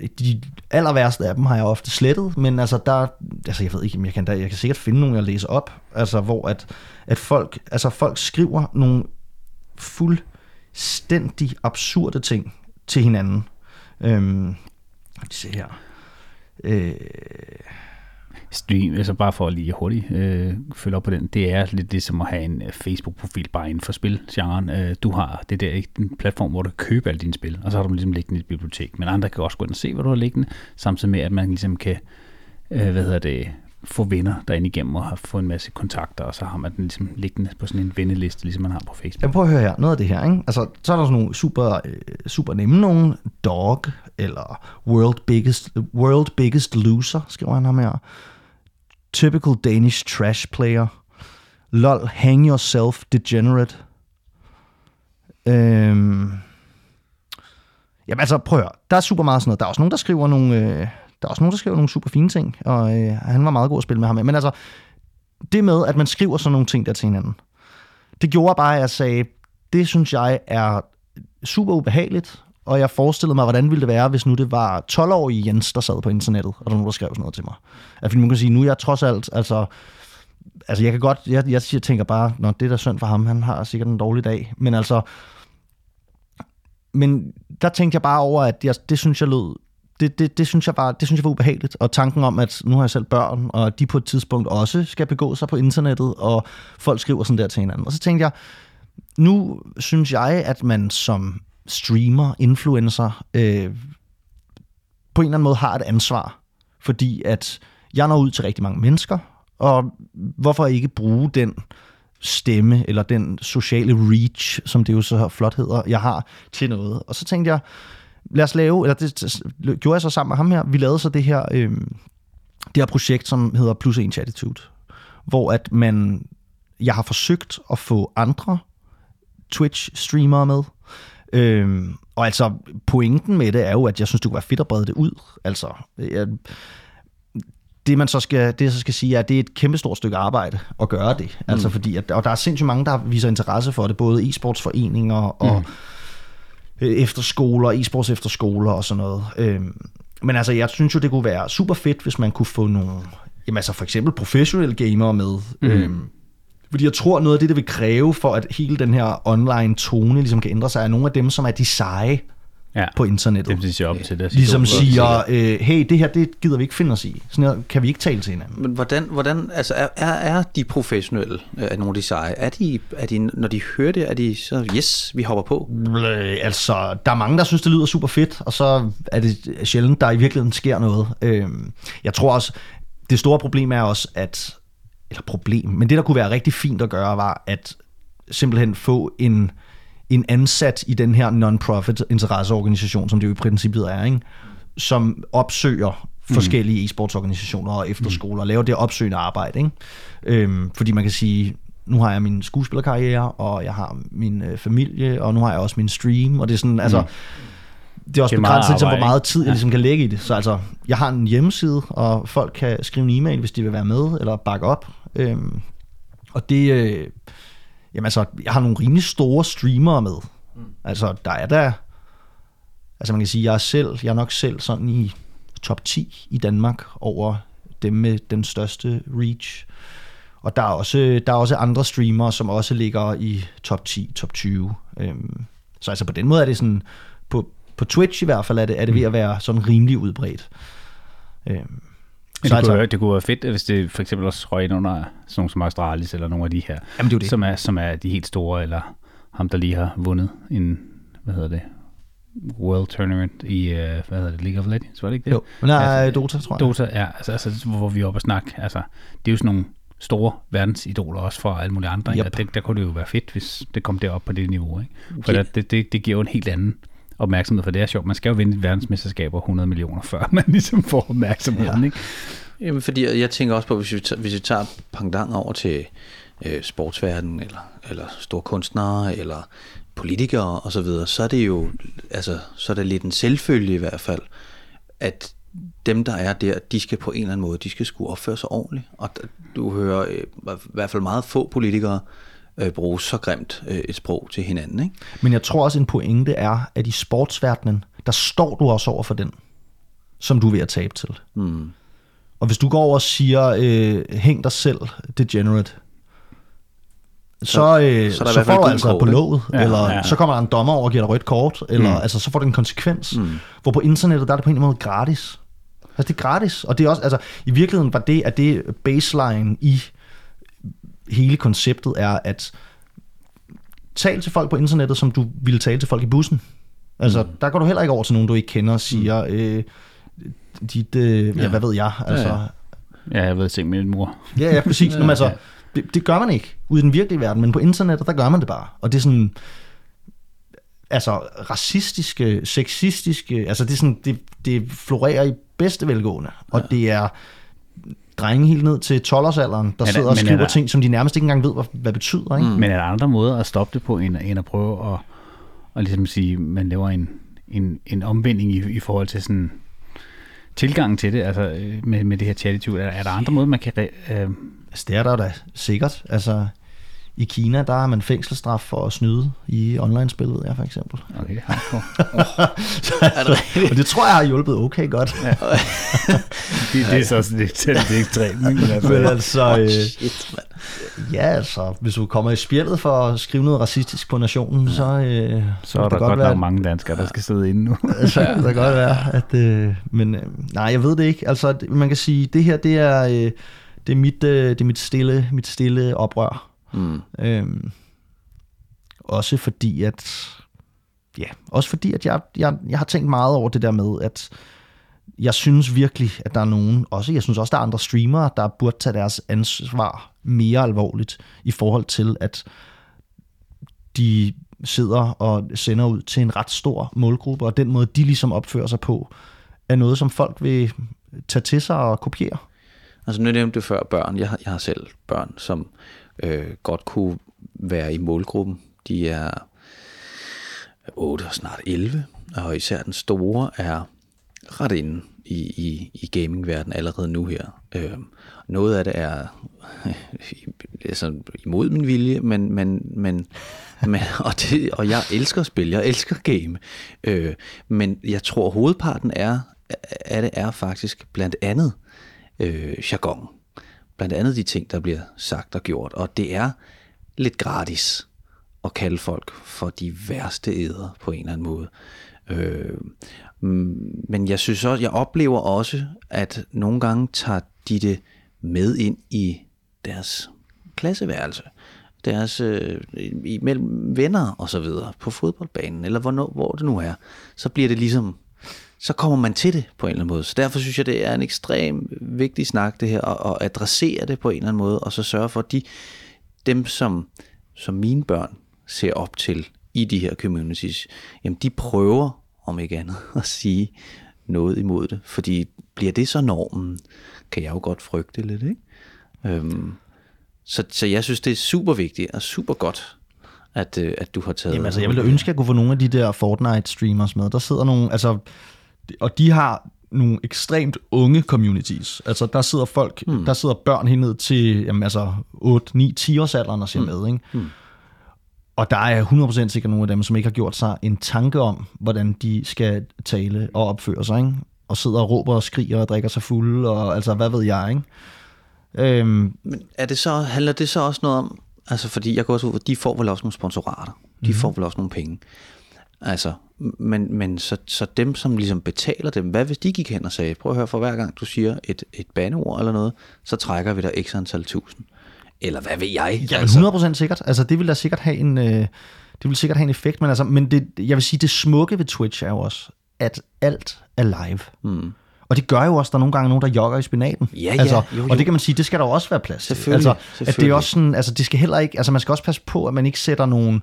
de aller værste af dem har jeg ofte slettet, men altså der, altså jeg ved ikke, jeg kan, der, jeg kan sikkert finde nogle, jeg læser op, altså hvor at, at folk, altså folk skriver nogle fuldstændig absurde ting til hinanden. Øhm, lad os se her. Øh, Stream, altså bare for at lige hurtigt øh, følge op på den, det er lidt det som at have en øh, Facebook-profil bare inden for spilgenren. Øh, du har det der ikke en platform, hvor du kan købe alle dine spil, og så har du dem ligesom liggende i et bibliotek. Men andre kan også gå ind og se, hvad du har liggende, samtidig med, at man ligesom kan, øh, hvad hedder det, få venner derinde igennem og har fået en masse kontakter, og så har man den ligesom liggende på sådan en venneliste, ligesom man har på Facebook. Jamen prøv at høre her, noget af det her, ikke? Altså, så er der sådan nogle super, øh, super nemme nogle, Dog, eller World Biggest, World Biggest Loser, skriver han ham her. Typical Danish trash player. Lol, hang yourself, degenerate. Øhm. Jamen altså, prøv at høre. Der er super meget sådan noget. Der er også nogen, der skriver nogle, øh, der er også nogen, der skriver nogle super fine ting, og øh, han var meget god at spille med ham. Men altså, det med, at man skriver sådan nogle ting der til hinanden, det gjorde bare, at jeg sagde, det synes jeg er super ubehageligt, og jeg forestillede mig, hvordan ville det være, hvis nu det var 12-årige Jens, der sad på internettet, og der var nogen, der skrev sådan noget til mig. At fordi man kan sige, nu er jeg trods alt, altså, altså jeg kan godt, jeg, jeg siger- tænker bare, når det er da synd for ham, han har sikkert en dårlig dag, men altså, men der tænkte jeg bare over, at jeg, det synes jeg lød, det, det, det, synes jeg bare, det synes jeg var ubehageligt, og tanken om, at nu har jeg selv børn, og de på et tidspunkt også skal begå sig på internettet, og folk skriver sådan der til hinanden. Og så tænkte jeg, nu synes jeg, at man som streamer, influencer, øh, på en eller anden måde har et ansvar. Fordi at jeg når ud til rigtig mange mennesker, og hvorfor ikke bruge den stemme, eller den sociale reach, som det jo så flot hedder, jeg har til noget. Og så tænkte jeg, lad os lave, eller det gjorde jeg så sammen med ham her, vi lavede så det her, øh, det her projekt, som hedder Plus en Attitude, hvor at man, jeg har forsøgt at få andre Twitch-streamere med, Øhm, og altså, pointen med det er jo, at jeg synes, det kunne være fedt at brede det ud. Altså, jeg, det man så skal, det jeg så skal sige, er, at det er et kæmpestort stykke arbejde at gøre det. Altså fordi, at, og der er sindssygt mange, der viser interesse for det, både e-sportsforeninger og mm. efterskoler, e-sports efterskoler og sådan noget. Øhm, men altså, jeg synes jo, det kunne være super fedt, hvis man kunne få nogle, jamen altså for eksempel professionelle gamere med. Mm. Øhm, fordi jeg tror, noget af det, det vil kræve for, at hele den her online tone ligesom kan ændre sig, er nogle af dem, som er de seje. ja. på internettet. Det siger op til det. Ligesom siger, øh, hey, det her, det gider vi ikke finde os i. Sådan her kan vi ikke tale til hinanden. Men hvordan, hvordan altså er, er, er de professionelle, øh, er nogle af de seje, er de, er de, når de hører det, er de så, yes, vi hopper på? Øh, altså, der er mange, der synes, det lyder super fedt, og så er det sjældent, der i virkeligheden sker noget. Øh, jeg tror også, det store problem er også, at eller problem, men det, der kunne være rigtig fint at gøre, var at simpelthen få en, en ansat i den her non-profit interesseorganisation, som det jo i princippet er, ikke? som opsøger forskellige mm. e-sportsorganisationer og efterskoler, og laver det opsøgende arbejde. Ikke? Øhm, fordi man kan sige, nu har jeg min skuespillerkarriere, og jeg har min øh, familie, og nu har jeg også min stream, og det er sådan, altså, mm. Det er også begrænset til, hvor meget tid jeg ligesom kan lægge i det. Så altså, jeg har en hjemmeside, og folk kan skrive en e-mail, hvis de vil være med, eller bakke op. Øhm, og det, øh, jamen altså, jeg har nogle rimelig store streamere med. Mm. Altså, der er der, altså man kan sige, jeg er selv, jeg er nok selv sådan i top 10 i Danmark over dem med den største reach. Og der er også, der er også andre streamere, som også ligger i top 10, top 20. Øhm, så altså på den måde er det sådan, på, på Twitch i hvert fald er det, er det ved at være sådan rimelig udbredt. Men så det, altså, kunne, det kunne være fedt, hvis det for eksempel også røg ind under sådan nogle som Astralis, eller nogle af de her, jamen det er det. Som, er, som er de helt store, eller ham, der lige har vundet en, hvad hedder det, World Tournament i, uh, hvad hedder det, League of Legends, var det ikke det? Jo, nej, altså, Dota, tror jeg. Dota, ja, altså, altså, hvor vi er oppe og snakke, altså, det er jo sådan nogle store verdensidoler også for alle mulige andre, yep. der, der kunne det jo være fedt, hvis det kom derop på det niveau, ikke? For okay. det, det, det giver jo en helt anden opmærksomhed, for det er sjovt. Man skal jo vinde et verdensmesterskab 100 millioner, før man ligesom får opmærksomheden, ja. ikke? Jamen, fordi jeg tænker også på, hvis vi tager, hvis vi tager pangdang over til øh, sportsverdenen, eller, eller store kunstnere, eller politikere og så videre, så er det jo, altså, så er det lidt en selvfølge i hvert fald, at dem, der er der, de skal på en eller anden måde, de skal skulle opføre sig ordentligt. Og du hører øh, i hvert fald meget få politikere øh, bruge så grimt øh, et sprog til hinanden. Ikke? Men jeg tror også, en pointe er, at i sportsverdenen, der står du også over for den, som du er ved at tabe til. Mm. Og hvis du går over og siger, øh, hæng dig selv, degenerate, så, øh, så, så får du altså på låget, ja, eller ja. så kommer der en dommer over og giver dig rødt kort, eller mm. altså, så får det en konsekvens. Mm. Hvor på internettet, der er det på en måde gratis. Altså, det er gratis, og det er også, altså, i virkeligheden var det, at det baseline i hele konceptet er, at tal til folk på internettet, som du ville tale til folk i bussen. Altså, mm. der går du heller ikke over til nogen, du ikke kender og siger, mm. øh, dit, øh, ja. ja, hvad ved jeg, altså... Ja, ja. ja jeg ved ting med min mor. Ja, ja, præcis. ja, altså, det, det gør man ikke ude i den virkelige verden, men på internettet, der gør man det bare. Og det er sådan, altså racistiske, sexistiske, altså det, er sådan, det, det florerer i bedste velgående, og ja. det er drenge helt ned til 12-årsalderen, der sidder og skriver der, ting, som de nærmest ikke engang ved, hvad, hvad betyder. Ikke? Mm. Men er der andre måder at stoppe det på, end, end at prøve at, at ligesom sige, man laver en, en, en omvending i, i forhold til sådan tilgangen til det, altså øh, med, med det her chatitude? Er, er der andre måder, man kan... Øh... Altså, det er der da sikkert. Altså, i Kina, der har man fængselsstraf for at snyde i online-spillet, ja, for eksempel. Okay, hardcore. så, altså, og det tror jeg har hjulpet okay godt. Ja. det, det, er så det, det, det er ekstremt. Men altså, oh, shit, man. ja, altså, hvis du kommer i spjældet for at skrive noget racistisk på nationen, ja. så, øh, så er der, der godt, være, mange danskere, der skal sidde inde nu. så kan det godt være, at, øh, men øh, nej, jeg ved det ikke. Altså, man kan sige, det her, det er, øh, det er mit, øh, det er mit stille, mit stille oprør Mm. Øhm, også fordi, at ja, også fordi, at jeg, jeg, jeg har tænkt meget over det der med, at jeg synes virkelig, at der er nogen, også jeg synes også, der er andre streamere, der burde tage deres ansvar mere alvorligt i forhold til, at de sidder og sender ud til en ret stor målgruppe, og den måde, de ligesom opfører sig på, er noget, som folk vil tage til sig og kopiere. Altså nu nævnte du før børn. Jeg har, jeg har selv børn, som øh, godt kunne være i målgruppen. De er 8 og snart 11, og især den store er ret inde i, i, i gamingverdenen allerede nu her. Øh, noget af det er altså, imod min vilje, men, men, men, men og, det, og jeg elsker spil, jeg elsker game. Øh, men jeg tror hovedparten er, af det er faktisk blandt andet øh, jargon blandt andet de ting, der bliver sagt og gjort. Og det er lidt gratis at kalde folk for de værste æder på en eller anden måde. Øh, mm, men jeg synes også, jeg oplever også, at nogle gange tager de det med ind i deres klasseværelse, deres øh, imellem venner og så videre på fodboldbanen, eller hvor, hvor det nu er. Så bliver det ligesom så kommer man til det på en eller anden måde. Så derfor synes jeg, det er en ekstrem vigtig snak, det her, at, at adressere det på en eller anden måde, og så sørge for, at de, dem, som, som mine børn ser op til i de her communities, jamen de prøver, om ikke andet, at sige noget imod det. Fordi bliver det så normen, kan jeg jo godt frygte lidt, ikke? Øhm, så, så jeg synes, det er super vigtigt og super godt, at, øh, at du har taget... Jamen altså, jeg ville ønske, at jeg kunne få nogle af de der Fortnite-streamers med. Der sidder nogle, altså, og de har nogle ekstremt unge communities. Altså, der sidder folk, mm. der sidder børn helt ned til, jamen altså, 8, 9, 10 års alderen og ser mm. med, ikke? Mm. Og der er 100% sikkert nogle af dem, som ikke har gjort sig en tanke om, hvordan de skal tale og opføre sig, ikke? Og sidder og råber og skriger og drikker sig fulde, og altså, hvad ved jeg, ikke? Øhm, Men er det så, handler det så også noget om, altså fordi jeg går også ud, de får vel også nogle sponsorater, de mm. får vel også nogle penge. Altså, men, men så, så dem, som ligesom betaler dem, hvad hvis de gik hen og sagde, prøv at høre, for hver gang du siger et, et bandeord eller noget, så trækker vi der x antal tusind. Eller hvad ved jeg? Ja, altså. 100% sikkert. Altså, det vil da sikkert have en, øh, det vil sikkert have en effekt, men, altså, men det, jeg vil sige, det smukke ved Twitch er jo også, at alt er live. Mm. Og det gør jo også, at der er nogle gange nogen, der jogger i spinaten. Ja, ja, altså, jo, jo. Og det kan man sige, det skal der også være plads til. Selvfølgelig, altså, selvfølgelig. At det er også sådan, altså det skal heller ikke, altså man skal også passe på, at man ikke sætter nogle,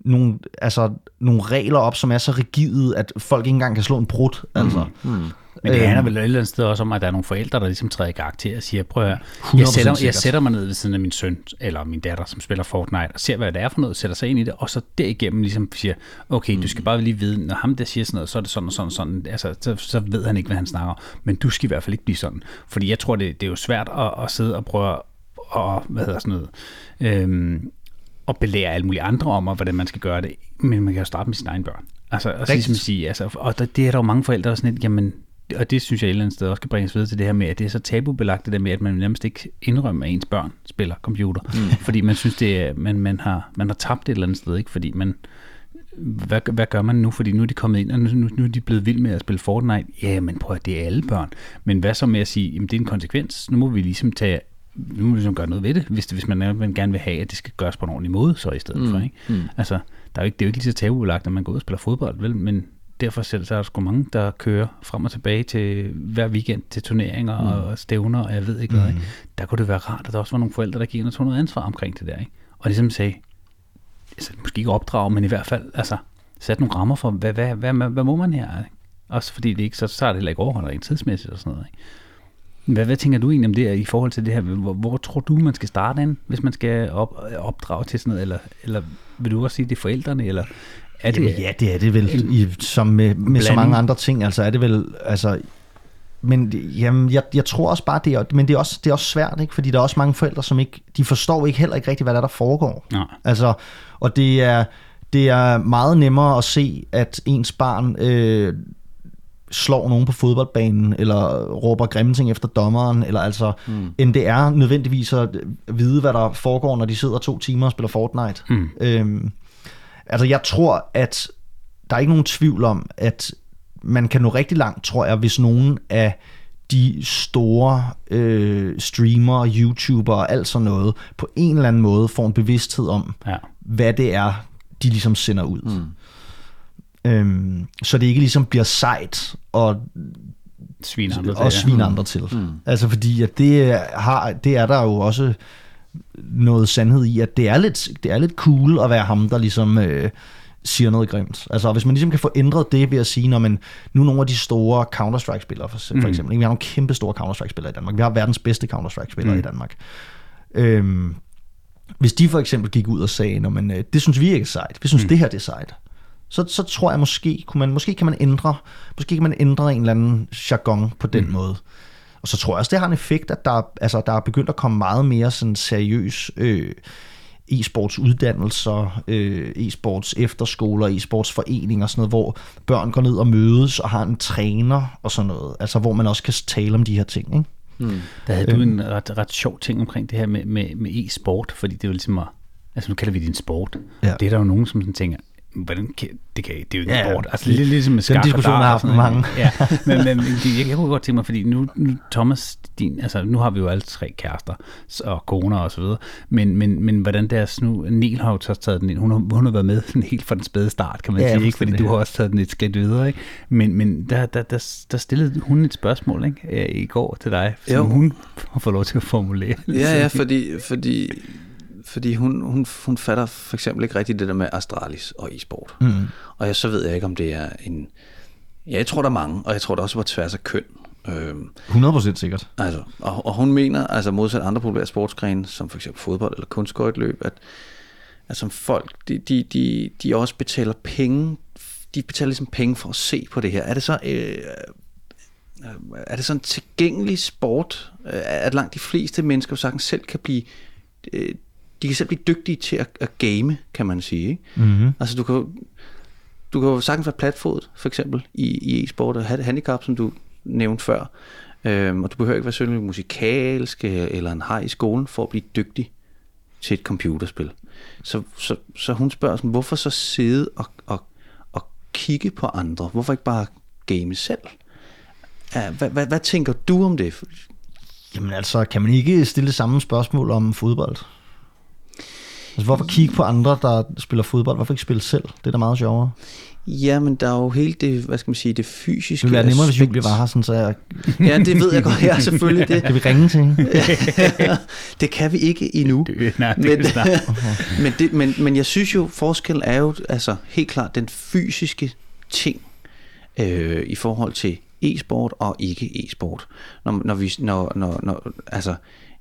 nogle, altså, nogle regler op, som er så rigide, at folk ikke engang kan slå en brud. Altså. Mm. Mm. Men det handler vel et eller andet sted også om, at der er nogle forældre, der ligesom træder i karakter og siger, prøv at jeg sætter, jeg sætter mig ned ved siden af min søn eller min datter, som spiller Fortnite, og ser, hvad det er for noget, sætter sig ind i det, og så derigennem ligesom siger, okay, du skal bare lige vide, når ham der siger sådan noget, så er det sådan og sådan og sådan, altså, så, så ved han ikke, hvad han snakker men du skal i hvert fald ikke blive sådan, fordi jeg tror, det, det er jo svært at, at sidde og prøve at, hvad hedder sådan noget, øhm, og belære alle mulige andre om, hvordan man skal gøre det, men man kan jo starte med sine egne børn. Altså, og ligesom sige, altså, og der, det er der jo mange forældre, der er sådan lidt, jamen, og det synes jeg et eller andet sted også skal bringes videre til det her med, at det er så tabubelagt det der med, at man nærmest ikke indrømmer, at ens børn spiller computer. Mm. Fordi man synes, det er, man, man, har, man har tabt et eller andet sted, ikke? Fordi man, hvad, hvad gør man nu? Fordi nu er de kommet ind, og nu, nu, nu er de blevet vild med at spille Fortnite. Ja, men prøv at det er alle børn. Men hvad så med at sige, jamen det er en konsekvens. Nu må vi ligesom tage nu må vi ligesom gøre noget ved det, hvis, det, hvis man, man gerne vil have, at det skal gøres på en ordentlig måde, så i stedet mm. for. Ikke? Mm. Altså, der er jo ikke, det er jo ikke lige så tabubelagt, at man går ud og spiller fodbold, vel? men derfor selv, så er der sgu mange, der kører frem og tilbage til hver weekend til turneringer mm. og stævner, og jeg ved ikke hvad. Mm. Der kunne det være rart, at der også var nogle forældre, der gik ind og tog noget ansvar omkring det der. Ikke? Og ligesom sagde, altså, måske ikke opdrage, men i hvert fald altså, sat nogle rammer for, hvad, hvad, hvad, hvad, hvad må man her? Ikke? Også fordi det ikke, så, så er det heller ikke overholdt rent tidsmæssigt og sådan noget. Ikke? Hvad, hvad tænker du egentlig om det i forhold til det her? Hvor, hvor tror du, man skal starte ind, hvis man skal op, opdrage til sådan noget? Eller, eller vil du også sige, det er forældrene? Eller er det, Jamen, ja, det er det vel, i, som med, med så mange andre ting. Altså er det vel, altså, men jamen, jeg, jeg tror også bare, det er, men det er også, det er også svært, ikke? fordi der er også mange forældre, som ikke, de forstår ikke heller ikke rigtigt, hvad der, der foregår. Nej. Altså, og det er, det er meget nemmere at se, at ens barn øh, slår nogen på fodboldbanen, eller råber grimme ting efter dommeren, eller altså, mm. end det er nødvendigvis at vide, hvad der foregår, når de sidder to timer og spiller Fortnite. Mm. Øhm, altså, jeg tror, at der er ikke nogen tvivl om, at man kan nå rigtig langt, tror jeg, hvis nogen af de store øh, streamere, YouTubere og alt sådan noget, på en eller anden måde får en bevidsthed om, ja. hvad det er, de ligesom sender ud. Mm. Øhm, så det ikke ligesom bliver sejt og svine andre og til. Svine mm. andre til. Mm. Altså fordi at det, har, det er der jo også noget sandhed i, at det er lidt, det er lidt cool at være ham, der ligesom øh, siger noget grimt. Altså hvis man ligesom kan få ændret det ved at sige, når man nu nogle af de store Counter-Strike-spillere for, for mm. eksempel, vi har nogle kæmpe store Counter-Strike-spillere i Danmark, vi har verdens bedste Counter-Strike-spillere mm. i Danmark. Øhm, hvis de for eksempel gik ud og sagde, når man, øh, det synes vi ikke er sejt, vi synes mm. det her det er sejt, så, så tror jeg måske, kunne man, måske kan man ændre, måske kan man ændre en eller anden jargon på den mm. måde. Og så tror jeg også, det har en effekt, at der, altså, der er begyndt at komme meget mere sådan seriøs øh, e-sports uddannelser, øh, e-sports efterskoler, e-sports foreninger og sådan noget, hvor børn går ned og mødes og har en træner og sådan noget. Altså hvor man også kan tale om de her ting. Ikke? Mm. Der havde øhm. du en ret, ret sjov ting omkring det her med, med, med e-sport, fordi det er jo ligesom at, altså nu kalder vi det en sport. Ja. Det er der jo nogen, som sådan tænker, hvordan kan, det, kan, det er jo ikke Ja, sport. Altså, lidt ligesom med skak og diskussion har haft noget. Ja, men, men det- jeg, jeg kunne godt tænke mig, fordi nu, nu Thomas, din, altså nu har vi jo alle tre kærester og koner og så videre, men, men, men hvordan deres nu, Niel har jo så taget den ind, hun har, hun har været med sådan helt fra den spæde start, kan man Ja, sige, ikke? fordi du har også taget den et skridt videre, ikke? men, men der, der, der, der stillede hun et spørgsmål ikke? Øh, i går til dig, som Jo. hun har fået lov til at formulere. Ja, ja, fordi, fordi, fordi hun, hun, hun fatter for eksempel ikke rigtigt det der med Astralis og e-sport. Mm. Og jeg, så ved jeg ikke, om det er en... Ja, jeg tror, der er mange, og jeg tror, der også på tværs af køn. Øhm, 100% sikkert. altså, og, og hun mener, altså modsat andre populære sportsgrene, som for eksempel fodbold eller kunstskøjteløb, at, at som folk, de, de, de, de også betaler penge, de betaler ligesom penge for at se på det her. Er det så... Øh, er det sådan en tilgængelig sport, øh, at langt de fleste mennesker sagtens selv kan blive, øh, de kan selv blive dygtige til at, at game, kan man sige. Ikke? Mm-hmm. Altså du kan, du kan jo sagtens være platfodet, for eksempel, i, i e-sport og have et handicap, som du nævnte før. Øhm, og du behøver ikke være synlig musikalsk øh, eller en hej i skolen for at blive dygtig til et computerspil. Så, så, så hun spørger sådan, hvorfor så sidde og, og, og kigge på andre? Hvorfor ikke bare game selv? Ja, hvad, hvad, hvad tænker du om det? Jamen altså, kan man ikke stille samme spørgsmål om fodbold? Altså, hvorfor kigge på andre, der spiller fodbold? Hvorfor ikke spille selv? Det er da meget sjovere. Ja, men der er jo hele det, hvad skal man sige, det fysiske Det ville være nemmere, hvis aspekt. Julie var her, sådan, så jeg, Ja, det ved jeg godt. Ja, selvfølgelig. Det, kan vi ringe til hende? det kan vi ikke endnu. Det- nej, det men, kan vi snart. men, det, men, men jeg synes jo, forskellen er jo altså helt klart den fysiske ting øh, i forhold til e-sport og ikke e-sport. Når, når vi, når, når, når, altså,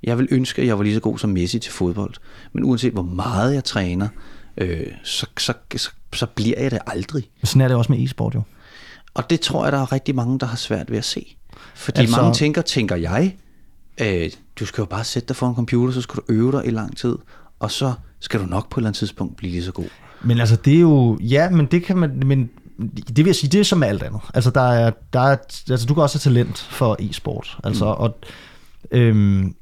jeg vil ønske, at jeg var lige så god som Messi til fodbold, men uanset hvor meget jeg træner, øh, så, så, så, så bliver jeg det aldrig. Men Sådan er det også med e-sport jo. Og det tror jeg, der er rigtig mange, der har svært ved at se. Fordi Altså- mange tænker, tænker jeg, øh, du skal jo bare sætte dig for en computer, så skal du øve dig i lang tid, og så skal du nok på et eller andet tidspunkt blive lige så god. Men altså, det er jo... Ja, men det kan man... Men det vil jeg sige, det er som med alt andet. Altså, der er, der er, altså du kan også have talent for e-sport. Altså, mm. og øhm,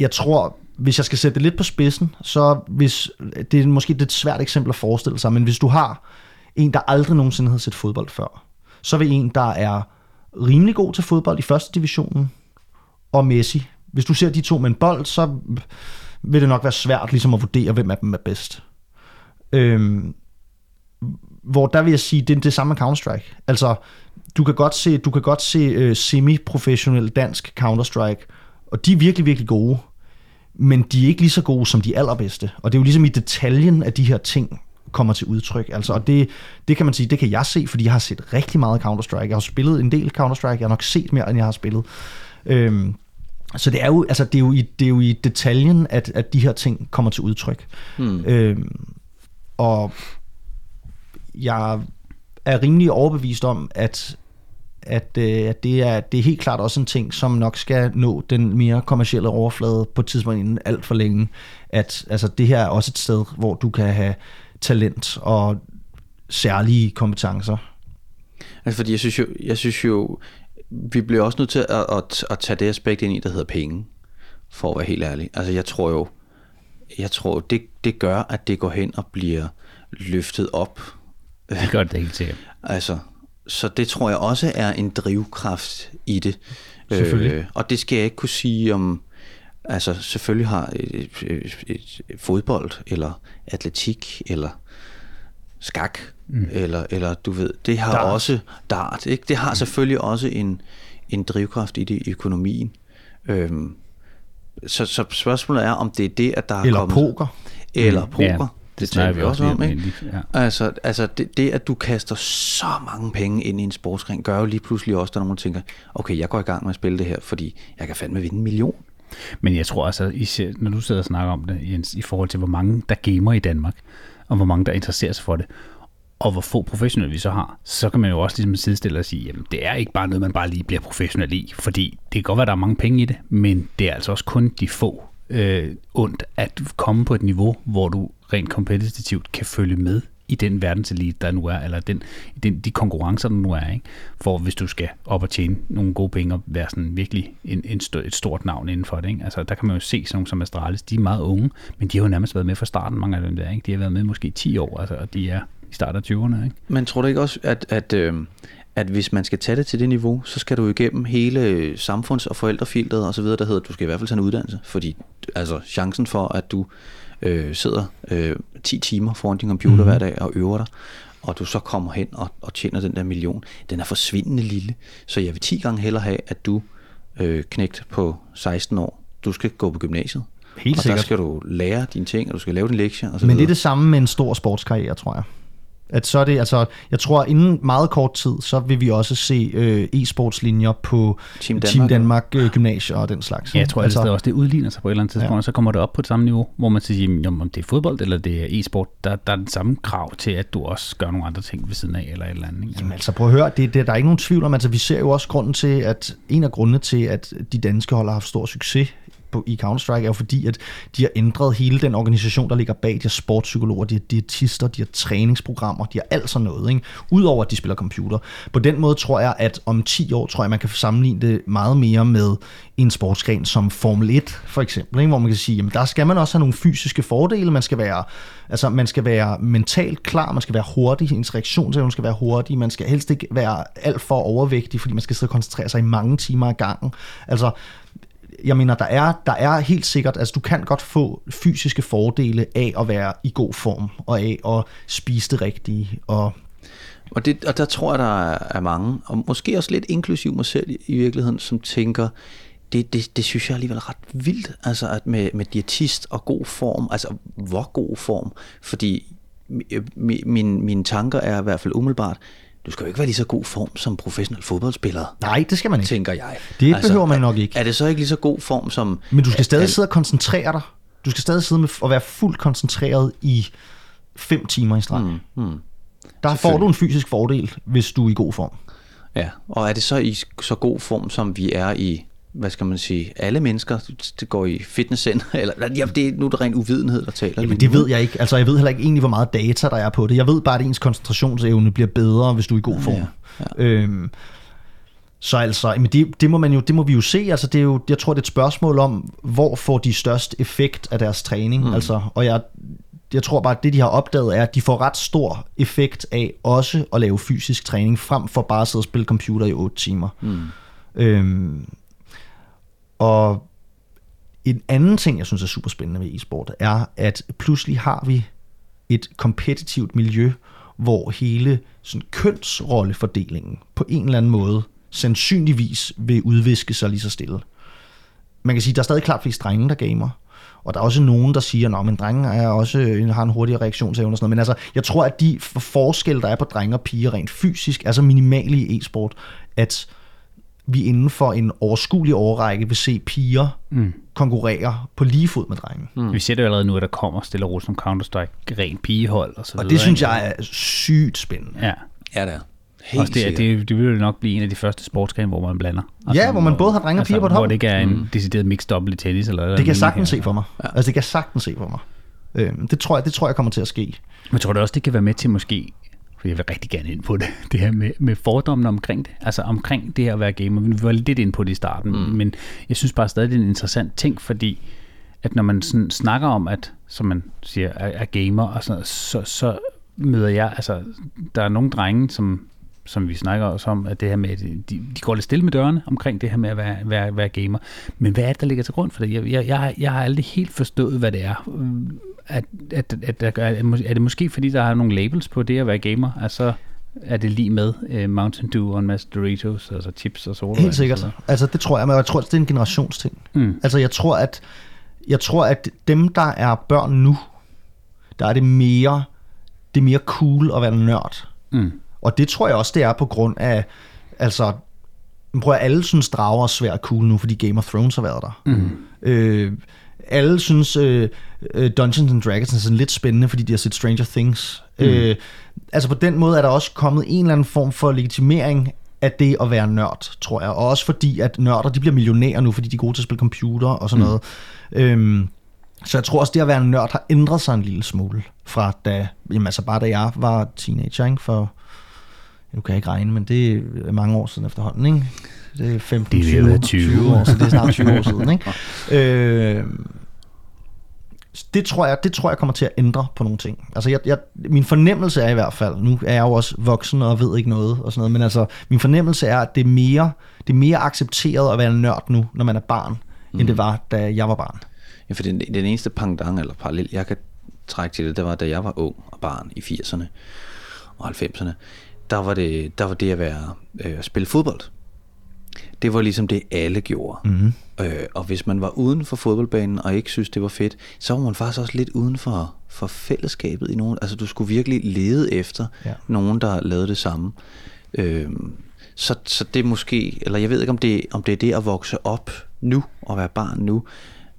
jeg tror, hvis jeg skal sætte det lidt på spidsen, så hvis, det er måske et lidt svært eksempel at forestille sig, men hvis du har en, der aldrig nogensinde har set fodbold før, så vil en, der er rimelig god til fodbold i første divisionen, og Messi. Hvis du ser de to med en bold, så vil det nok være svært ligesom at vurdere, hvem af dem er bedst. Øhm, hvor der vil jeg sige, det er det samme med Counter-Strike. Altså, du kan godt se, du kan godt se uh, semi-professionel dansk Counter-Strike, og de er virkelig, virkelig gode, men de er ikke lige så gode som de allerbedste. Og det er jo ligesom i detaljen, at de her ting kommer til udtryk. Altså, og det, det kan man sige, det kan jeg se, fordi jeg har set rigtig meget Counter-Strike. Jeg har spillet en del Counter-Strike, jeg har nok set mere, end jeg har spillet. Øhm, så det er jo, altså, det er jo, i, det er jo i detaljen, at, at de her ting kommer til udtryk. Hmm. Øhm, og jeg er rimelig overbevist om, at, at, øh, at det, er, det er helt klart også en ting, som nok skal nå den mere kommercielle overflade på et tidspunkt inden alt for længe. At altså, det her er også et sted, hvor du kan have talent og særlige kompetencer. Altså, fordi jeg synes jo, jeg synes jo vi bliver også nødt til at, at, at tage det aspekt ind i, der hedder penge, for at være helt ærlig. Altså, jeg tror jo, jeg tror, det, det gør, at det går hen og bliver løftet op. Det gør det helt sikkert. Altså, så det tror jeg også er en drivkraft i det. Øh, og det skal jeg ikke kunne sige om, altså selvfølgelig har et, et, et, fodbold, eller atletik, eller skak, mm. eller, eller du ved, det har Dart. også dart, ikke? Det har selvfølgelig også en, en drivkraft i det i økonomien. Øhm, så, så spørgsmålet er, om det er det, at der er Eller kommet... poker. Eller Mm, poker. ja, det, taler vi også om, ikke? ja. Altså, altså det, det, at du kaster så mange penge ind i en sportsgren, gør jo lige pludselig også, at der er nogen, tænker, okay, jeg går i gang med at spille det her, fordi jeg kan fandme vinde en million. Men jeg tror altså, især, når du sidder og snakker om det, Jens, i forhold til, hvor mange der gamer i Danmark, og hvor mange der interesserer sig for det, og hvor få professionelle vi så har, så kan man jo også ligesom sidestille og sige, jamen det er ikke bare noget, man bare lige bliver professionel i, fordi det kan godt være, at der er mange penge i det, men det er altså også kun de få øh, ondt at komme på et niveau, hvor du rent kompetitivt kan følge med i den verdenselite, der nu er, eller den, den, de konkurrencer, der nu er, ikke? for hvis du skal op og tjene nogle gode penge og være sådan virkelig en, en st- et stort navn inden for det. Ikke? Altså, der kan man jo se sådan nogle som Astralis, de er meget unge, men de har jo nærmest været med fra starten, mange af dem der. Ikke? De har været med måske 10 år, altså, og de er i starten af 20'erne. Ikke? Men tror du ikke også, at, at, øh, at hvis man skal tage det til det niveau, så skal du igennem hele samfunds- og forældrefilteret og så videre, der hedder, at du skal i hvert fald tage en uddannelse, fordi altså chancen for, at du øh, sidder øh, 10 timer foran din computer mm. hver dag og øver dig, og du så kommer hen og, og tjener den der million, den er forsvindende lille. Så jeg vil 10 gange hellere have, at du øh, knægt på 16 år, du skal gå på gymnasiet. Helt og sikkert. der skal du lære dine ting, og du skal lave dine lektier og så Men det er videre. det samme med en stor sportskarriere, tror jeg. At så er det, altså, jeg tror, inden meget kort tid, så vil vi også se øh, e-sportslinjer på Team Team Danmark, Danmark øh, gymnasier og den slags. Ja, jeg tror altså, altså, også, det udligner sig på et eller andet tidspunkt, ja. og så kommer det op på et samme niveau, hvor man siger, jamen, om det er fodbold eller det er e-sport, der, der er den samme krav til, at du også gør nogle andre ting ved siden af, eller et eller andet. Ikke? Jamen altså prøv at høre, det, det, der er ikke nogen tvivl om, altså vi ser jo også grunden til, at en af grundene til, at de danske hold har haft stor succes på, i Counter-Strike, er jo fordi, at de har ændret hele den organisation, der ligger bag. De har sportspsykologer, de har diætister, de har træningsprogrammer, de har alt sådan noget, ikke? Udover at de spiller computer. På den måde tror jeg, at om 10 år, tror jeg, man kan sammenligne det meget mere med en sportsgren som Formel 1, for eksempel, ikke? hvor man kan sige, jamen der skal man også have nogle fysiske fordele, man skal være, altså man skal være mentalt klar, man skal være hurtig, ens reaktionsevne skal være hurtig, man skal helst ikke være alt for overvægtig, fordi man skal sidde og koncentrere sig i mange timer ad gangen. Altså, jeg mener, der er, der er helt sikkert, altså du kan godt få fysiske fordele af at være i god form, og af at spise det rigtige, og Og, det, og der tror jeg, der er, mange, og måske også lidt inklusiv mig selv i, virkeligheden, som tænker, det, det, det synes jeg alligevel er ret vildt, altså at med, med diætist og god form, altså hvor god form, fordi øh, min, min, mine tanker er i hvert fald umiddelbart, du skal jo ikke være lige så god form som professionel fodboldspiller, nej, det skal man ikke. tænker jeg. Det behøver man nok er- ikke. Er det så ikke lige så god form som... Men du skal stadig al- sidde og koncentrere dig. Du skal stadig sidde med og være fuldt koncentreret i fem timer i streg. Mm, mm. Der får du en fysisk fordel, hvis du er i god form. Ja, og er det så i så god form, som vi er i, hvad skal man sige, alle mennesker, det går i fitnesscenter, eller ja, det er nu er det ren uvidenhed, der taler. Jamen, det ved jeg ikke. Altså, jeg ved heller ikke egentlig, hvor meget data der er på det. Jeg ved bare, at ens koncentrationsevne bliver bedre, hvis du er i god form. Ja, ja. Øhm, så altså, men det, det, må man jo, det må vi jo se. Altså, det er jo, jeg tror, det er et spørgsmål om, hvor får de størst effekt af deres træning. Mm. Altså, og jeg, jeg tror bare, at det, de har opdaget, er, at de får ret stor effekt af også at lave fysisk træning, frem for bare at sidde og spille computer i 8 timer. Mm. Øhm, og en anden ting, jeg synes er super spændende ved e-sport, er, at pludselig har vi et kompetitivt miljø, hvor hele sådan, kønsrollefordelingen på en eller anden måde sandsynligvis vil udviske sig lige så stille. Man kan sige, at der er stadig klart flest drenge, der gamer. Og der er også nogen, der siger, at drenge er også, øh, har en hurtigere reaktionsevne og sådan noget. Men altså, jeg tror, at de forskelle, der er på drenge og piger rent fysisk, er så minimale i e-sport, at vi inden for en overskuelig årrække vil se piger mm. konkurrere på lige fod med drenge. Mm. Vi ser det jo allerede nu, at der kommer stille og roligt som Counter-Strike, rent pigehold og så Og videre. det synes jeg er sygt spændende. Ja. Ja, det er. Helt Også det, sikkert. det, det vil jo nok blive en af de første sportsgrene, hvor man blander. Altså, Ja, hvor man både har drenge og piger på et Hvor hold. det ikke er en mm. decideret mixed double i tennis. Eller Det kan jeg sagtens se for mig. Ja. Altså, det kan jeg sagtens se for mig. Øhm, det, tror jeg, det tror jeg kommer til at ske. Men tror du også, det kan være med til måske, for jeg vil rigtig gerne ind på det, det her med, med fordommene omkring det. Altså omkring det her at være gamer. Vi var lidt ind på det i starten, mm. men jeg synes bare stadig, det er en interessant ting, fordi at når man sådan snakker om, at, som man siger, er, er gamer, og sådan, noget, så, så møder jeg, altså der er nogle drenge, som som vi snakker også om, at det her med, at de, de går lidt stille med dørene omkring det her med at være, være, være gamer. Men hvad er det, der ligger til grund for det? Jeg, jeg, jeg, har, jeg har aldrig helt forstået, hvad det er. At, at, at, at, at, er det måske, fordi der er nogle labels på det at være gamer? Altså, er det lige med uh, Mountain Dew og en masse Doritos, altså chips og soda? Helt sikkert. Altså, det tror jeg, men jeg tror, det er en generationsting. Mm. Altså, jeg tror, at, jeg tror, at dem, der er børn nu, der er det mere, det er mere cool at være nørd. Mm. Og det tror jeg også, det er på grund af, altså, prøv at alle synes, drager er svært cool nu, fordi Game of Thrones har været der. Mm. Øh, alle synes, øh, øh, Dungeons and Dragons er sådan lidt spændende, fordi de har set Stranger Things. Mm. Øh, altså på den måde er der også kommet en eller anden form for legitimering af det at være nørd, tror jeg. Og også fordi, at nørder, de bliver millionærer nu, fordi de er gode til at spille computer og sådan mm. noget. Øhm, så jeg tror også, det at være nørd har ændret sig en lille smule fra da, jamen altså bare da jeg var teenager, ikke? For, nu kan jeg ikke regne, men det er mange år siden efterhånden, ikke? Det er 15, Det er ved at 20, være 20. 20 år, så det er snart 20 år siden, ikke? Øh, det tror jeg, det tror jeg kommer til at ændre på nogle ting. Altså jeg, jeg, min fornemmelse er i hvert fald, nu er jeg jo også voksen og ved ikke noget og sådan noget, men altså min fornemmelse er, at det er mere, det er mere accepteret at være nørd nu, når man er barn, mm. end det var, da jeg var barn. Ja, for den, den eneste pangdang eller parallel, jeg kan trække til det, det var, da jeg var ung og barn i 80'erne og 90'erne, der var det, der var det at være øh, at spille fodbold. Det var ligesom det, alle gjorde. Mm-hmm. Øh, og hvis man var uden for fodboldbanen og ikke synes, det var fedt, så var man faktisk også lidt uden for, for fællesskabet i nogen. Altså du skulle virkelig lede efter ja. nogen, der lavede det samme. Øh, så, så det måske, eller jeg ved ikke, om det, om det er det at vokse op nu og være barn nu,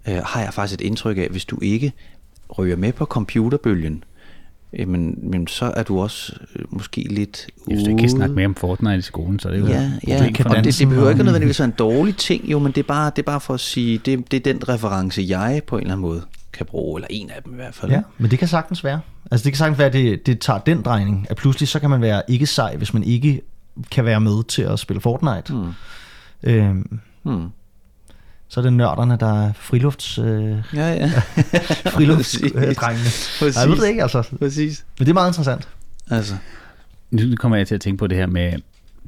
øh, har jeg faktisk et indtryk af, hvis du ikke ryger med på computerbølgen, jamen, jamen så er du også øh, måske lidt ude. Hvis du ikke kan snakke mere om Fortnite i skolen, så er det jo... Ja, ja. Det, og det, det behøver ikke nødvendigvis være en dårlig ting, jo, men det er bare, det er bare for at sige, det, det er den reference, jeg på en eller anden måde kan bruge, eller en af dem i hvert fald. Ja, men det kan sagtens være. Altså det kan sagtens være, at det, det tager den drejning, at pludselig så kan man være ikke sej, hvis man ikke kan være med til at spille Fortnite. Mm. Øhm, hmm så er det nørderne, der er frilufts... Øh, ja, ja. friluftsdrengene. Øh, jeg ved det ikke, altså. Præcis. Men det er meget interessant. Altså. Nu kommer jeg til at tænke på det her med,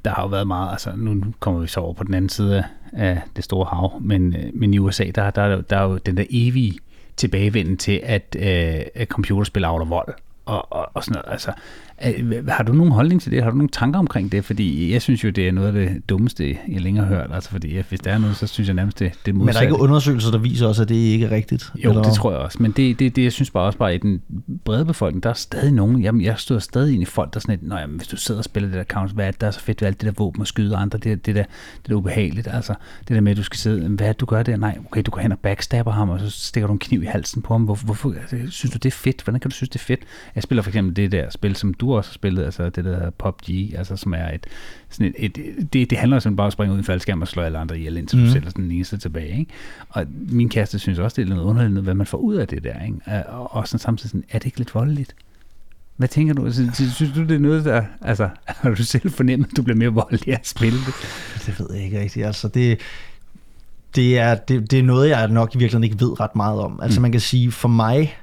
der har jo været meget, altså nu kommer vi så over på den anden side af det store hav, men, øh, men i USA, der, der, der er jo den der evige tilbagevenden til, at, øh, at computerspil afler vold og, og, og sådan noget. Altså, har du nogen holdning til det? Har du nogle tanker omkring det? Fordi jeg synes jo, det er noget af det dummeste, jeg længere har hørt. Altså, fordi hvis der er noget, så synes jeg nærmest, det, det er modsatte. Men der er ikke undersøgelser, der viser også, at det ikke er rigtigt? Jo, eller? det tror jeg også. Men det, det, det, jeg synes bare også bare, i den brede befolkning, der er stadig nogen, jamen, jeg stod stadig ind i folk, der sådan lidt, jamen, hvis du sidder og spiller det der counter, hvad er det, der er så fedt ved alt det der våben og skyde andre, det, det, der, det der ubehageligt, altså, det der med, at du skal sidde, hvad er det, du gør der? Nej, okay, du går hen og backstabber ham, og så stikker du en kniv i halsen på ham. Hvorfor, hvorfor altså, synes du, det er fedt? Hvordan kan du synes, det er fedt? Jeg spiller for eksempel det der spil, som du også har spillet, altså det der PUBG, altså som er et, sådan et, et det, det handler simpelthen bare om at springe ud i faldskærm og slå alle andre ihjel, indtil mm. du selv er den eneste tilbage. Ikke? Og min kæreste synes også, det er noget underligt, hvad man får ud af det der. Ikke? Og, og sådan samtidig sådan, er det ikke lidt voldeligt? Hvad tænker du? Synes du, det er noget, der... Altså, har du selv fornemmet, at du bliver mere voldelig at spille det? Det ved jeg ikke rigtigt. Altså, det, det, er, det, det er noget, jeg nok i virkeligheden ikke ved ret meget om. Altså, mm. man kan sige, for mig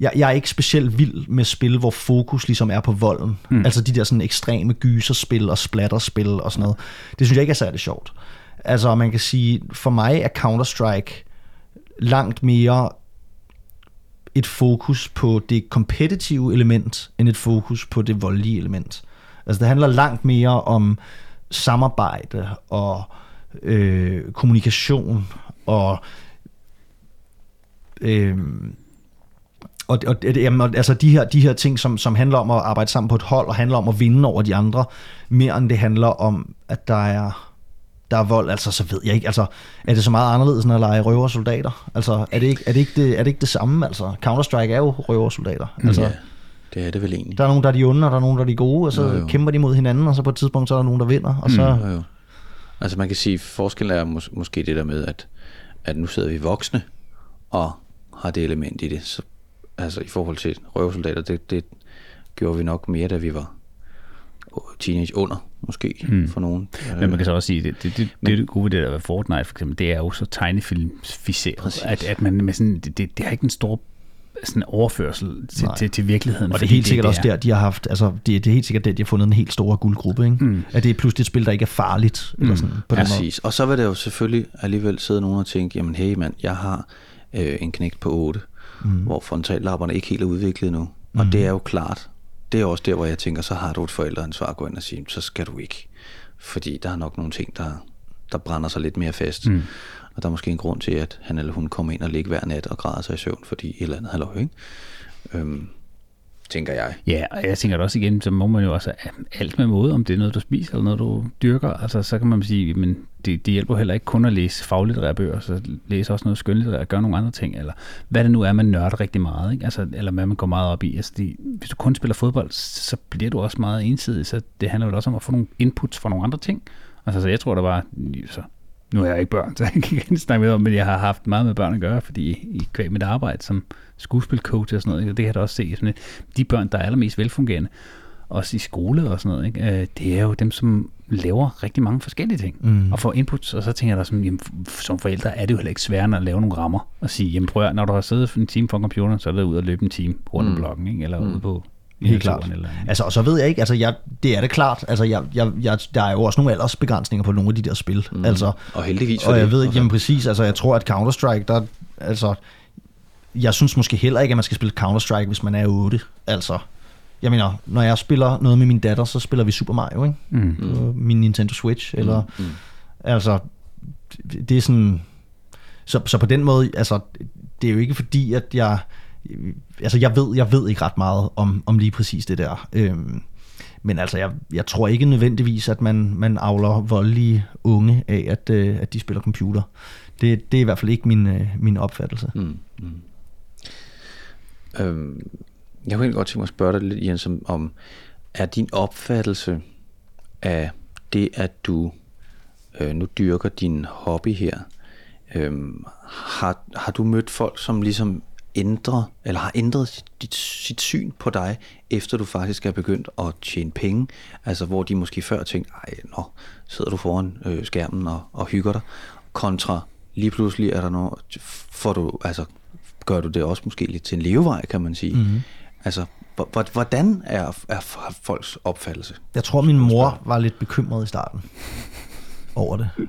jeg, jeg er ikke specielt vild med spil, hvor fokus ligesom er på volden. Mm. Altså de der sådan ekstreme gyserspil og splatterspil og sådan noget. Det synes jeg ikke er særlig sjovt. Altså man kan sige, for mig er Counter-Strike langt mere et fokus på det kompetitive element, end et fokus på det voldelige element. Altså det handler langt mere om samarbejde og øh, kommunikation og øh, og, og, jamen, altså de her, de her ting, som, som handler om at arbejde sammen på et hold, og handler om at vinde over de andre, mere end det handler om, at der er, der er vold, altså så ved jeg ikke, altså er det så meget anderledes, end at lege røver soldater? Altså er det ikke, er det, ikke det, er det, ikke det samme? Altså Counter-Strike er jo røver soldater. Altså, ja, det er det vel egentlig. Der er nogen, der er de onde, og der er nogen, der er de gode, og så jo, jo. kæmper de mod hinanden, og så på et tidspunkt, så er der nogen, der vinder, og så... Mm, jo, jo. Altså man kan sige, forskellen er mås- måske det der med, at, at nu sidder vi voksne, og har det element i det, så altså i forhold til røvsoldater, det, det gjorde vi nok mere, da vi var teenage under, måske, mm. for nogen. Men man kan så også sige, det, det, det, Men, det, det gode ved det der ved Fortnite, for eksempel, det er jo så tegnefilmficeret, at, at man med sådan, det, det, det har ikke en stor sådan overførsel til, til, til virkeligheden. Og det er helt sikkert det, også der, de har haft, altså det, det er helt sikkert der, de har fundet en helt stor guldgruppe, ikke? Mm. At det er pludselig et spil, der ikke er farligt. Mm. Eller sådan, på den Præcis. Måde. Og så vil det jo selvfølgelig alligevel sidde nogen og tænke, jamen hey mand, jeg har øh, en knægt på 8, mm. hvor frontallapperne ikke helt er udviklet nu. Mm. Og det er jo klart, det er også der, hvor jeg tænker, så har du et forældreansvar at gå ind og sige, så skal du ikke. Fordi der er nok nogle ting, der, der brænder sig lidt mere fast. Mm. Og der er måske en grund til, at han eller hun kommer ind og ligger hver nat og græder sig i søvn, fordi et eller andet halløj, ikke? Øhm, tænker jeg. Ja, og jeg tænker også igen, så må man jo også alt med måde, om det er noget, du spiser eller noget, du dyrker. Altså, så kan man sige, men det, det hjælper heller ikke kun at læse faglitterære bøger, så læse også noget skønlitterært, gøre nogle andre ting, eller hvad det nu er, man nørder rigtig meget, ikke? Altså, eller hvad man går meget op i. Altså, det, hvis du kun spiller fodbold, så bliver du også meget ensidig, så det handler jo også om at få nogle inputs fra nogle andre ting. Altså, så jeg tror, der var, så nu er jeg ikke børn, så jeg kan ikke snakke med om, men jeg har haft meget med børn at gøre, fordi i kvæg mit arbejde som skuespilcoach og sådan noget, det kan jeg da også se, sådan de børn, der er allermest velfungerende, også i skole og sådan noget, ikke? Øh, det er jo dem, som laver rigtig mange forskellige ting, mm. og får inputs, og så tænker jeg da sådan, jamen, som forældre er det jo heller ikke sværere at lave nogle rammer, og sige, jamen prøv at, når du har siddet en time for en computer, så er det ud at løbe en time rundt om blokken, ikke? eller mm. ude på Helt klart. Eller, altså, og så ved jeg ikke, altså, jeg, det er det klart, altså, jeg, jeg, jeg, der er jo også nogle aldersbegrænsninger på nogle af de der spil, mm. altså, og heldigvis for og jeg det. ved ikke, jamen præcis, altså, jeg tror, at Counter-Strike, der, altså, jeg synes måske heller ikke, at man skal spille Counter-Strike, hvis man er 8, altså, jeg mener, når jeg spiller noget med min datter, så spiller vi Super Mario, ikke? Mm. Min Nintendo Switch, eller, mm. altså, det, det er sådan, så, så på den måde, altså, det er jo ikke fordi, at jeg, altså jeg ved, jeg ved ikke ret meget om, om lige præcis det der. Øhm, men altså, jeg, jeg tror ikke nødvendigvis, at man, man avler voldelige unge af, at, øh, at de spiller computer. Det, det er i hvert fald ikke min, øh, min opfattelse. Mm, mm. Øhm, jeg kunne godt tænke mig at spørge dig lidt, Jens, om, om er din opfattelse af det, at du øh, nu dyrker din hobby her, øhm, har, har du mødt folk, som ligesom ændret, eller har ændret sit, sit syn på dig, efter du faktisk er begyndt at tjene penge? Altså hvor de måske før tænkte, ej, nå, sidder du foran øh, skærmen og, og hygger dig, kontra lige pludselig er der noget, får du, altså gør du det også måske lidt til en levevej, kan man sige. Mm-hmm. Altså, hvordan er, er folks opfattelse? Jeg tror, min mor var lidt bekymret i starten over det.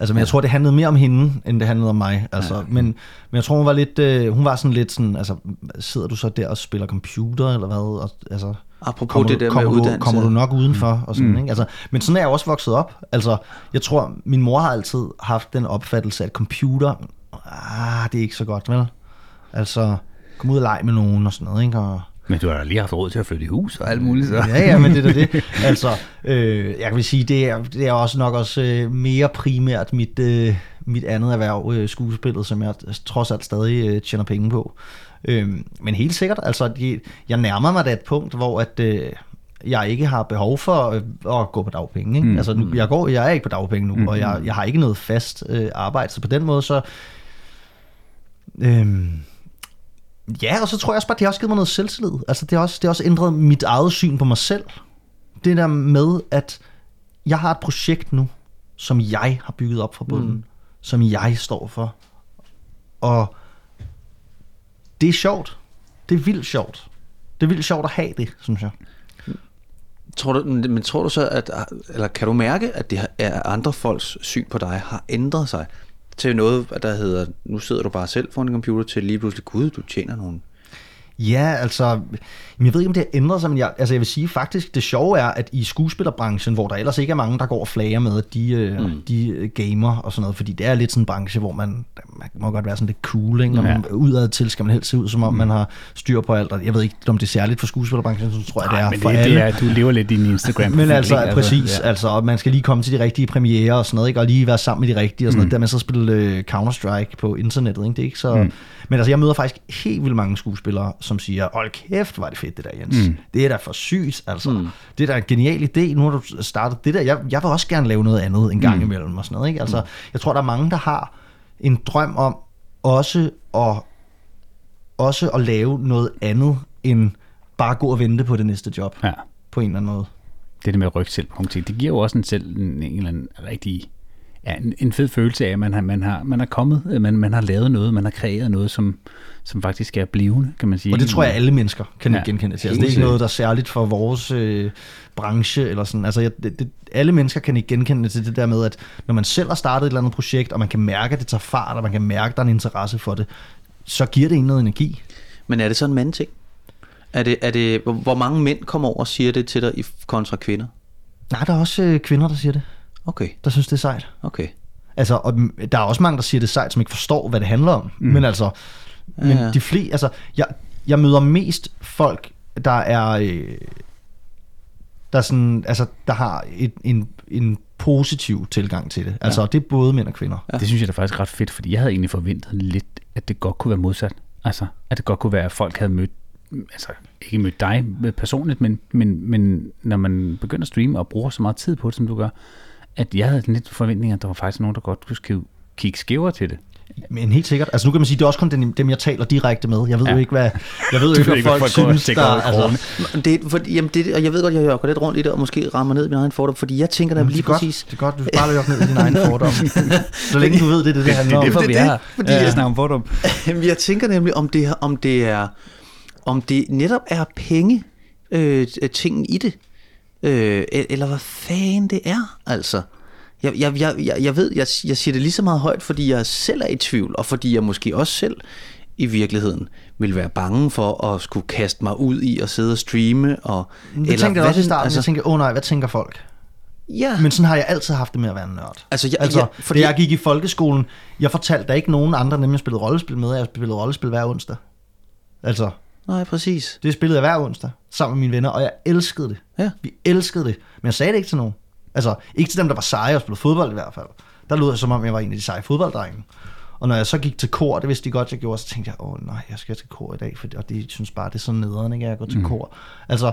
Altså, men jeg tror, det handlede mere om hende, end det handlede om mig. Altså, ja. men, men jeg tror, hun var lidt, øh, hun var sådan lidt sådan, altså, sidder du så der og spiller computer, eller hvad? Og, altså, Apropos kommer det der kommer med du, uddannelse. Kommer du nok udenfor? Mm. Og sådan, mm. ikke? Altså, men sådan er jeg også vokset op. Altså, jeg tror, min mor har altid haft den opfattelse, at computer, ah, det er ikke så godt, vel? Altså, kom ud og lege med nogen og sådan noget, ikke? Og, men du har lige haft råd til at flytte i hus og alt muligt. Så. Ja, ja, men det er det. Altså, øh, jeg vil sige, det er, det er også nok også øh, mere primært mit, øh, mit andet erhverv, øh, skuespillet, som jeg trods alt stadig øh, tjener penge på. Øh, men helt sikkert, altså, de, jeg nærmer mig da et punkt, hvor at... Øh, jeg ikke har behov for øh, at gå på dagpenge. Ikke? Mm. Altså, nu, jeg, går, jeg er ikke på dagpenge nu, mm. og jeg, jeg har ikke noget fast øh, arbejde, så på den måde så... Øh, Ja, og så tror jeg også bare, at det har også givet mig noget selvtillid. Altså, det har også, det har også ændret mit eget syn på mig selv. Det der med, at jeg har et projekt nu, som jeg har bygget op fra bunden, mm. som jeg står for. Og det er sjovt. Det er vildt sjovt. Det er vildt sjovt at have det, synes jeg. Tror du, men tror du så, at, eller kan du mærke, at det er andre folks syn på dig har ændret sig? Til noget, der hedder, nu sidder du bare selv foran en computer, til lige pludselig, gud, du tjener nogle Ja, altså, jeg ved ikke, om det har ændret sig, men jeg, altså, jeg vil sige faktisk, det sjove er, at i skuespillerbranchen, hvor der ellers ikke er mange, der går og flager med, at de, øh, mm. de øh, gamer og sådan noget, fordi det er lidt sådan en branche, hvor man, man må godt være sådan lidt cool, ikke? Man, ja. udad til skal man helst se ud, som om mm. man har styr på alt, og jeg ved ikke, om det er særligt for skuespillerbranchen, så tror jeg, Nej, det er men for det, alle. Det er, du lever lidt i din Instagram. men altså, altså, præcis, ja. altså, man skal lige komme til de rigtige premiere og sådan noget, ikke? og lige være sammen med de rigtige og sådan mm. noget, der man så spille uh, Counter-Strike på internettet, ikke? det er ikke så... Mm. Men altså, jeg møder faktisk helt vildt mange skuespillere, som siger, hold kæft, var det fedt det der, Jens. Mm. Det er da for sygt, altså. Mm. Det er da en genial idé, nu har du startet det der. Jeg, jeg vil også gerne lave noget andet en gang mm. imellem og sådan noget, ikke? Altså, mm. jeg tror, der er mange, der har en drøm om også at, også at lave noget andet, end bare gå og vente på det næste job. Ja. På en eller anden måde. Det der med at rykke selv det giver jo også en selv en, en eller anden rigtig ja, en, en fed følelse af, at man har, man har, man har kommet, øh, man, man har lavet noget, man har kreeret noget, som, som faktisk er blivende, kan man sige. Og det tror jeg, alle mennesker kan ja, genkende til. Altså, det er ikke noget, der er særligt for vores øh, branche, eller sådan. Altså, jeg, det, det, alle mennesker kan ikke genkende til det der med, at når man selv har startet et eller andet projekt, og man kan mærke, at det tager fart, og man kan mærke, at der er en interesse for det, så giver det en noget energi. Men er det sådan en mand ting? Er det, er det, hvor mange mænd kommer over og siger det til dig i kontra kvinder? Nej, der er også øh, kvinder, der siger det. Okay. Der synes, det er sejt. Okay. Altså, og der er også mange, der siger, det er sejt, som ikke forstår, hvad det handler om. Mm. Men altså, men ja. de flere, altså, jeg, jeg møder mest folk, der er, øh, der er sådan, altså, der har et, en, en positiv tilgang til det. Altså, ja. det er både mænd og kvinder. Ja. Det synes jeg da faktisk ret fedt, fordi jeg havde egentlig forventet lidt, at det godt kunne være modsat. Altså, at det godt kunne være, at folk havde mødt altså ikke mødt dig personligt, men, men, men når man begynder at streame og bruger så meget tid på det, som du gør, at jeg havde lidt forventninger, at der var faktisk nogen, der godt kunne kigge skævere til det. Men helt sikkert. Altså nu kan man sige, det er også kun dem, dem jeg taler direkte med. Jeg ved ja. jo ikke, hvad, jeg ved jo ikke, hvad folk, folk synes, der... Altså, det, er, for, jamen det, og jeg ved godt, jeg går lidt rundt i det, og måske rammer ned i min egen fordom, fordi jeg tænker nemlig lige godt, præcis... Det er godt, du bare lukke ned i din egen fordom. Så længe du ved, det er det, det handler om. Det er derfor, vi er fordi ja. jeg snakker om fordom. jeg tænker nemlig, om det, om det er om det netop er penge øh, tingen i det, øh, eller hvad fanden det er, altså. Jeg, jeg, jeg, jeg ved, jeg, jeg siger det lige så meget højt, fordi jeg selv er i tvivl, og fordi jeg måske også selv i virkeligheden vil være bange for at skulle kaste mig ud i at sidde og streame. Og, det eller tænkte jeg også i starten. Altså, jeg tænker, åh oh nej, hvad tænker folk? Ja. Men sådan har jeg altid haft det med at være en nørd. Altså, jeg, altså ja, fordi... jeg gik i folkeskolen, jeg fortalte der ikke nogen andre, nemlig jeg spillede rollespil med, jeg spillede rollespil hver onsdag. Altså, Nej, præcis. Det spillede jeg hver onsdag sammen med mine venner, og jeg elskede det. Ja. Vi elskede det. Men jeg sagde det ikke til nogen. Altså, ikke til dem, der var seje og spillede fodbold i hvert fald. Der lød jeg, som om jeg var en af de seje fodbolddrenge. Og når jeg så gik til kor, det vidste de godt, jeg gjorde, så tænkte jeg, åh nej, jeg skal til kor i dag, for, og de synes bare, det er så nederen, ikke, at jeg går til mm. kor. Altså,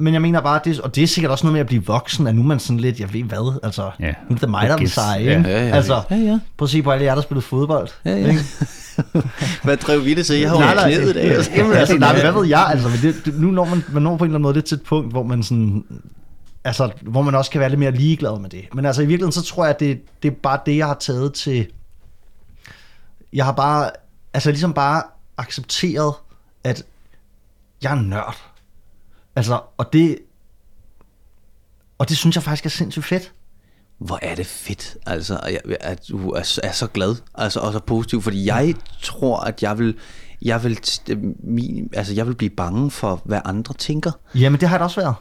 men jeg mener bare, det, og det er sikkert også noget med at blive voksen, at nu er man sådan lidt, jeg ved hvad, altså, ja. nu er det mig, der er seje, ja, ja, ja, altså, ja, ja. prøv at se på alle jer, der spillede fodbold. Ja, ja. Ikke? hvad drev vi det til? Jeg har jo knæet i dag. Altså. Jamen, altså, nej, hvad ved jeg, altså, men det, det, nu når man, man når på en eller anden måde det til et punkt, hvor man sådan, altså, hvor man også kan være lidt mere ligeglad med det. Men altså, i virkeligheden, så tror jeg, at det, det er bare det, jeg har taget til, jeg har bare, altså ligesom bare accepteret, at jeg er en nørd. Altså, og det, og det synes jeg faktisk er sindssygt fedt. Hvor er det fedt, altså, at du er, er så glad, altså, og så positiv, fordi jeg tror, at jeg vil, jeg vil, min, altså, jeg vil blive bange for, hvad andre tænker. Jamen, det har jeg da også været.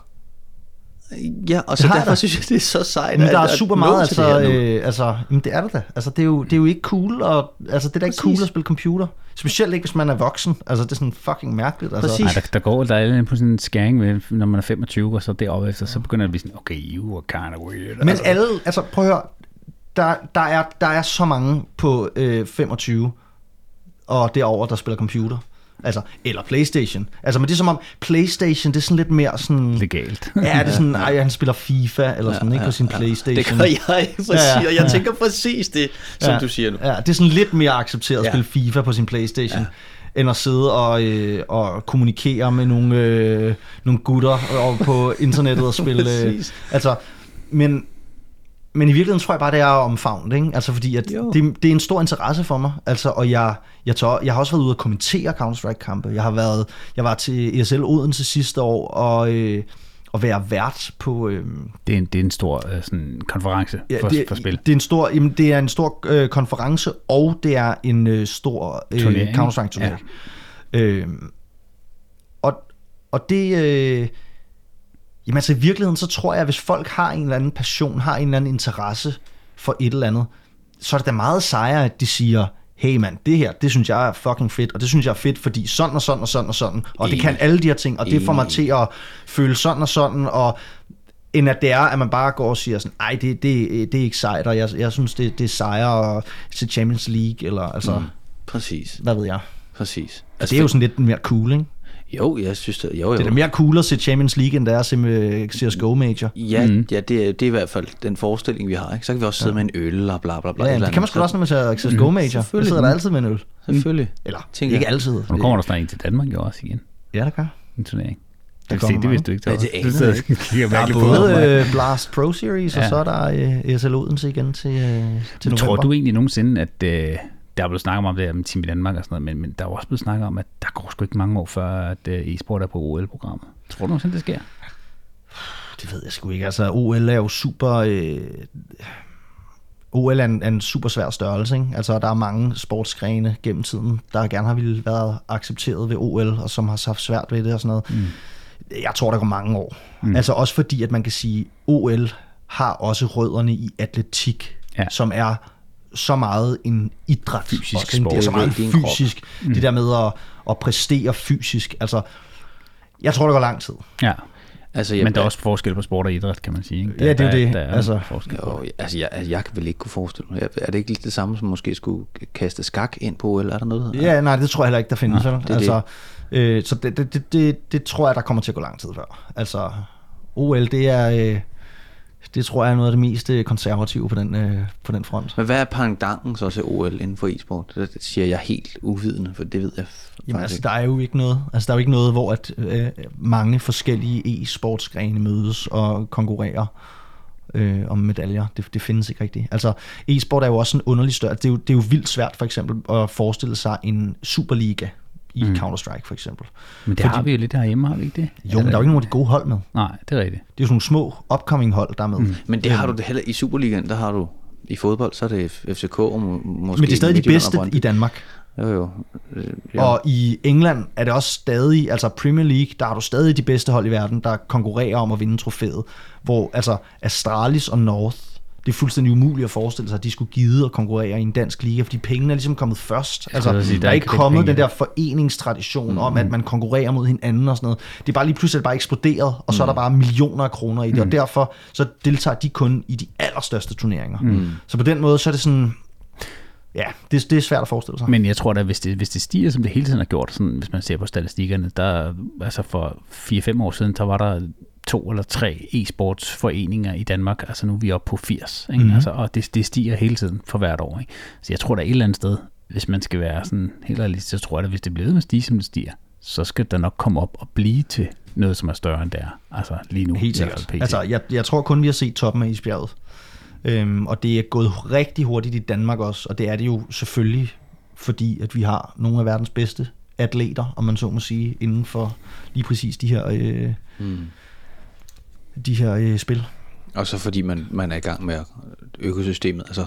Ja, og så derfor synes jeg, det er så sejt. Men der er super meget, altså, øh, altså jamen det er det da. Altså, det er jo, det er jo ikke cool, og, altså, det er da ikke cool at spille computer. Specielt ikke, hvis man er voksen. Altså, det er sådan fucking mærkeligt. Altså. Præcis. Ej, der, der, går der er på sådan en skæring, når man er 25, og så deroppe efter, så begynder det at blive sådan, okay, you are kind of weird. Men altså. alle, altså prøv at høre, der, der, er, der er så mange på øh, 25 og derover der spiller computer. Altså, eller Playstation. Altså, men det er som om Playstation, det er sådan lidt mere sådan... Legalt. ja, det er sådan, ej, han spiller FIFA, eller sådan, ja, ikke, på sin ja, Playstation. Det gør jeg præcis, ja, ja, jeg tænker præcis det, som ja, du siger nu. Ja, det er sådan lidt mere accepteret at ja. spille FIFA på sin Playstation. Ja end at sidde og, øh, og kommunikere med nogle, øh, nogle gutter og på internettet og spille. øh, altså, men, men i virkeligheden tror jeg bare, det er omfavnet, ikke? Altså fordi, at det, det, er en stor interesse for mig, altså, og jeg, jeg, tør, jeg har også været ude og kommentere Counter-Strike-kampe. Jeg har været, jeg var til ESL Odense sidste år, og... Øh, at være vært på... Øh, det, er en, det er en stor øh, sådan, konference ja, for, det, for spil. Det er en stor, jamen, det er en stor øh, konference, og det er en øh, stor øh, Counter-Strike-turnering. Ja. Øh, og, og det... Øh, Jamen altså i virkeligheden, så tror jeg, at hvis folk har en eller anden passion, har en eller anden interesse for et eller andet, så er det da meget sejere, at de siger, hey mand, det her, det synes jeg er fucking fedt, og det synes jeg er fedt, fordi sådan og sådan og sådan og sådan, og det kan alle de her ting, og det får mig til at føle sådan og sådan, og end at det er, at man bare går og siger sådan, ej, det, det, det er ikke sejt, og jeg, jeg synes, det, det er sejre til Champions League, eller altså... Mm, præcis. Hvad ved jeg? Præcis. Altså, det er jo sådan lidt mere cool, ikke? Jo, jeg synes det. Jo, jo. Det er da mere cool at se Champions League, end det er at se CSGO Major. Ja, mm. ja det, er, det er i hvert fald den forestilling, vi har. Ikke? Så kan vi også sidde ja. med en øl og bla bla bla. Ja, det kan man sgu også, når man ser CSGO mm. Major. Så sidder der altid med en øl. Selvfølgelig. Eller, Tænker ikke altid. Og nu kommer der snart en til Danmark jo også igen. Ja, der gør. En turnering. Det, det, det vidste du ikke. Ja, det aner jeg ikke. Der er både uh, Blast Pro Series, ja. og så er der uh, ESL Odense igen til, uh, til november. Tror du egentlig nogensinde, at... Uh, der er blevet snakket om det med Team i Danmark og sådan noget, men, men der er også blevet snakket om, at der går sgu ikke mange år før, at uh, e-sport er på OL-programmet. Tror du nogensinde, det sker? Det ved jeg sgu ikke. Altså, OL er jo super... Øh, OL er en, er en super svær størrelse. Ikke? Altså, der er mange sportsgrene gennem tiden, der gerne har ville været accepteret ved OL, og som har haft svært ved det og sådan noget. Mm. Jeg tror, der går mange år. Mm. Altså også fordi, at man kan sige, OL har også rødderne i atletik, ja. som er så meget en idræt. Fysisk også, sport. Det er så meget fysisk. Mm. Det der med at, at præstere fysisk. Altså, jeg tror, det går lang tid. Ja. Altså, jeg, Men der er også forskel på sport og idræt, kan man sige. Ikke? Der, ja, det er det. Der, er altså, forskel jo, altså, jeg, altså, jeg kan vel ikke kunne forestille mig. Er det ikke lidt det samme, som måske skulle kaste skak ind på, eller er der noget? Ja, nej, det tror jeg heller ikke, der findes. Ja, det altså, det. Øh, så det, det, det, det, det tror jeg, der kommer til at gå lang tid før. Altså, OL, det er... Øh, Det tror jeg er noget af det mest øh, konservative på den, øh, på den front. Men hvad er pangdangen så til OL inden for e-sport? Det siger jeg helt uvidende, for det ved jeg Jamen altså, der er jo ikke noget, altså, der er jo ikke noget, hvor at, øh, mange forskellige e-sportsgrene mødes og konkurrerer øh, om medaljer. Det, det findes ikke rigtigt. Altså, e-sport er jo også en underlig større. Det er jo, det er jo vildt svært for eksempel at forestille sig en superliga i mm. Counter-Strike for eksempel. Men det Fordi, har vi jo lidt herhjemme, har vi ikke det? Jo, men der er jo ikke nogen af de gode hold med. Nej, det er rigtigt. Det er jo sådan nogle små upcoming hold, der er med. Mm. Men det har du det heller i Superligaen, der har du i fodbold, så er det FCK og må, måske... Men det er stadig de bedste i Danmark. Jo, jo. Ja. Og i England er det også stadig, altså Premier League, der har du stadig de bedste hold i verden, der konkurrerer om at vinde trofæet. Hvor altså Astralis og North, det er fuldstændig umuligt at forestille sig, at de skulle gide at konkurrere i en dansk liga, fordi pengene er ligesom kommet først. Altså, sige, der, der er ikke kommet den der foreningstradition mm. om, at man konkurrerer mod hinanden og sådan noget. Det er bare lige pludselig bare eksploderet, og så mm. er der bare millioner af kroner i det, mm. og derfor så deltager de kun i de allerstørste turneringer. Mm. Så på den måde, så er det sådan, Ja, det, det er svært at forestille sig. Men jeg tror da, hvis det, hvis det stiger, som det hele tiden har gjort, sådan, hvis man ser på statistikkerne, der, altså for 4-5 år siden, der var der to eller tre e-sportsforeninger i Danmark. Altså nu er vi oppe på 80, ikke? Mm-hmm. Altså, og det, det stiger hele tiden for hvert år. Ikke? Så jeg tror der et eller andet sted, hvis man skal være sådan helt realistisk, så tror jeg at hvis det bliver med at stige, som det stiger, så skal der nok komme op og blive til noget, som er større end det er. Altså lige nu. Helt sikkert. Altså, jeg, jeg tror kun, vi har set toppen af isbjerget. Øhm, og det er gået rigtig hurtigt i Danmark også, og det er det jo selvfølgelig, fordi at vi har nogle af verdens bedste atleter, om man så må sige, inden for lige præcis de her, øh, mm. De her øh, spil. Og så fordi man, man er i gang med økosystemet, altså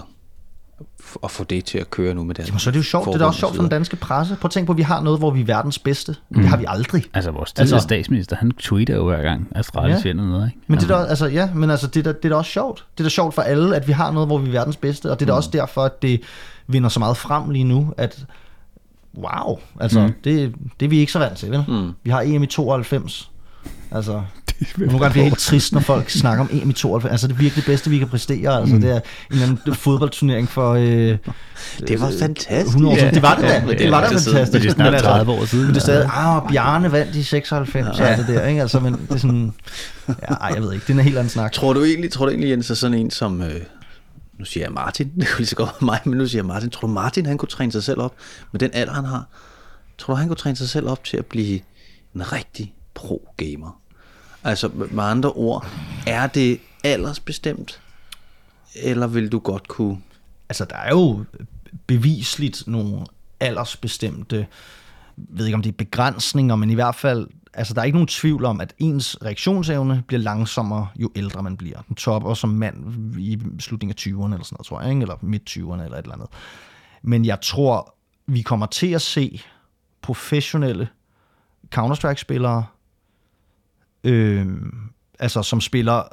at få det til at køre nu med det. Jamen, så er det jo sjovt. Det er da også sjovt for den danske presse. Prøv at tænke på, at vi har noget, hvor vi er verdens bedste. Mm. Det har vi aldrig. Altså, vores tidligere altså, statsminister, han tweeter jo hver gang, at Astralis ja. finder noget. Ikke? Men det er da, altså, ja, men altså, det er, da, det er da også sjovt. Det er da sjovt for alle, at vi har noget, hvor vi er verdens bedste. Og det er da mm. også derfor, at det vinder så meget frem lige nu, at wow, altså, mm. det, det er vi ikke så vant til, vel? Mm. Vi har EM i 92. Altså, nogle gange bliver helt trist, når folk snakker om EM i 92. Altså, det er virkelig det bedste, vi kan præstere. Altså, mm. det er en anden fodboldturnering for... Øh, det var fantastisk. 100 år siden. Det var det da. Ja, det var da fantastisk. Det er snart 30 år siden. Men det er stadig, ah, Bjarne vandt i 96, ja. det der, ikke? Altså, men det er sådan... Ja, ej, jeg ved ikke. Det er en helt anden snak. Tror du egentlig, tror du egentlig Jens, er sådan en som... Øh, nu siger jeg Martin, det kunne lige så godt mig, men nu siger jeg Martin. Tror du Martin, han kunne træne sig selv op med den alder, han har? Tror du, han kunne træne sig selv op til at blive en rigtig pro-gamer? Altså med andre ord, er det aldersbestemt, eller vil du godt kunne... Altså der er jo bevisligt nogle aldersbestemte, ved ikke om det er begrænsninger, men i hvert fald, altså der er ikke nogen tvivl om, at ens reaktionsevne bliver langsommere, jo ældre man bliver. Den topper som mand i slutningen af 20'erne eller sådan noget, tror jeg, ikke? eller midt 20'erne eller et eller andet. Men jeg tror, vi kommer til at se professionelle Counter-Strike-spillere, øh, altså som spiller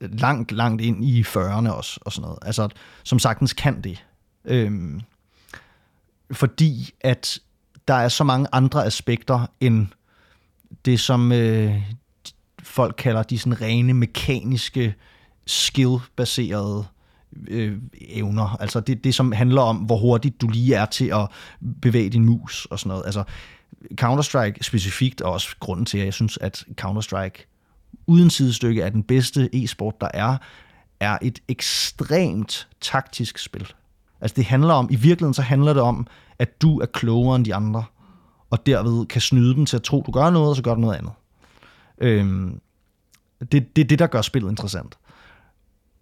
langt, langt ind i 40'erne også, og sådan noget. Altså, som sagtens kan det. Øh, fordi at der er så mange andre aspekter end det, som øh, folk kalder de sådan rene mekaniske, skill-baserede øh, evner. Altså det, det, som handler om, hvor hurtigt du lige er til at bevæge din mus og sådan noget. Altså, Counter-Strike specifikt, og også grunden til, at jeg synes, at Counter-Strike uden sidestykke er den bedste e-sport, der er, er et ekstremt taktisk spil. Altså det handler om, i virkeligheden så handler det om, at du er klogere end de andre, og derved kan snyde dem til at tro, du gør noget, og så gør du noget andet. Øhm, det, det er det, der gør spillet interessant.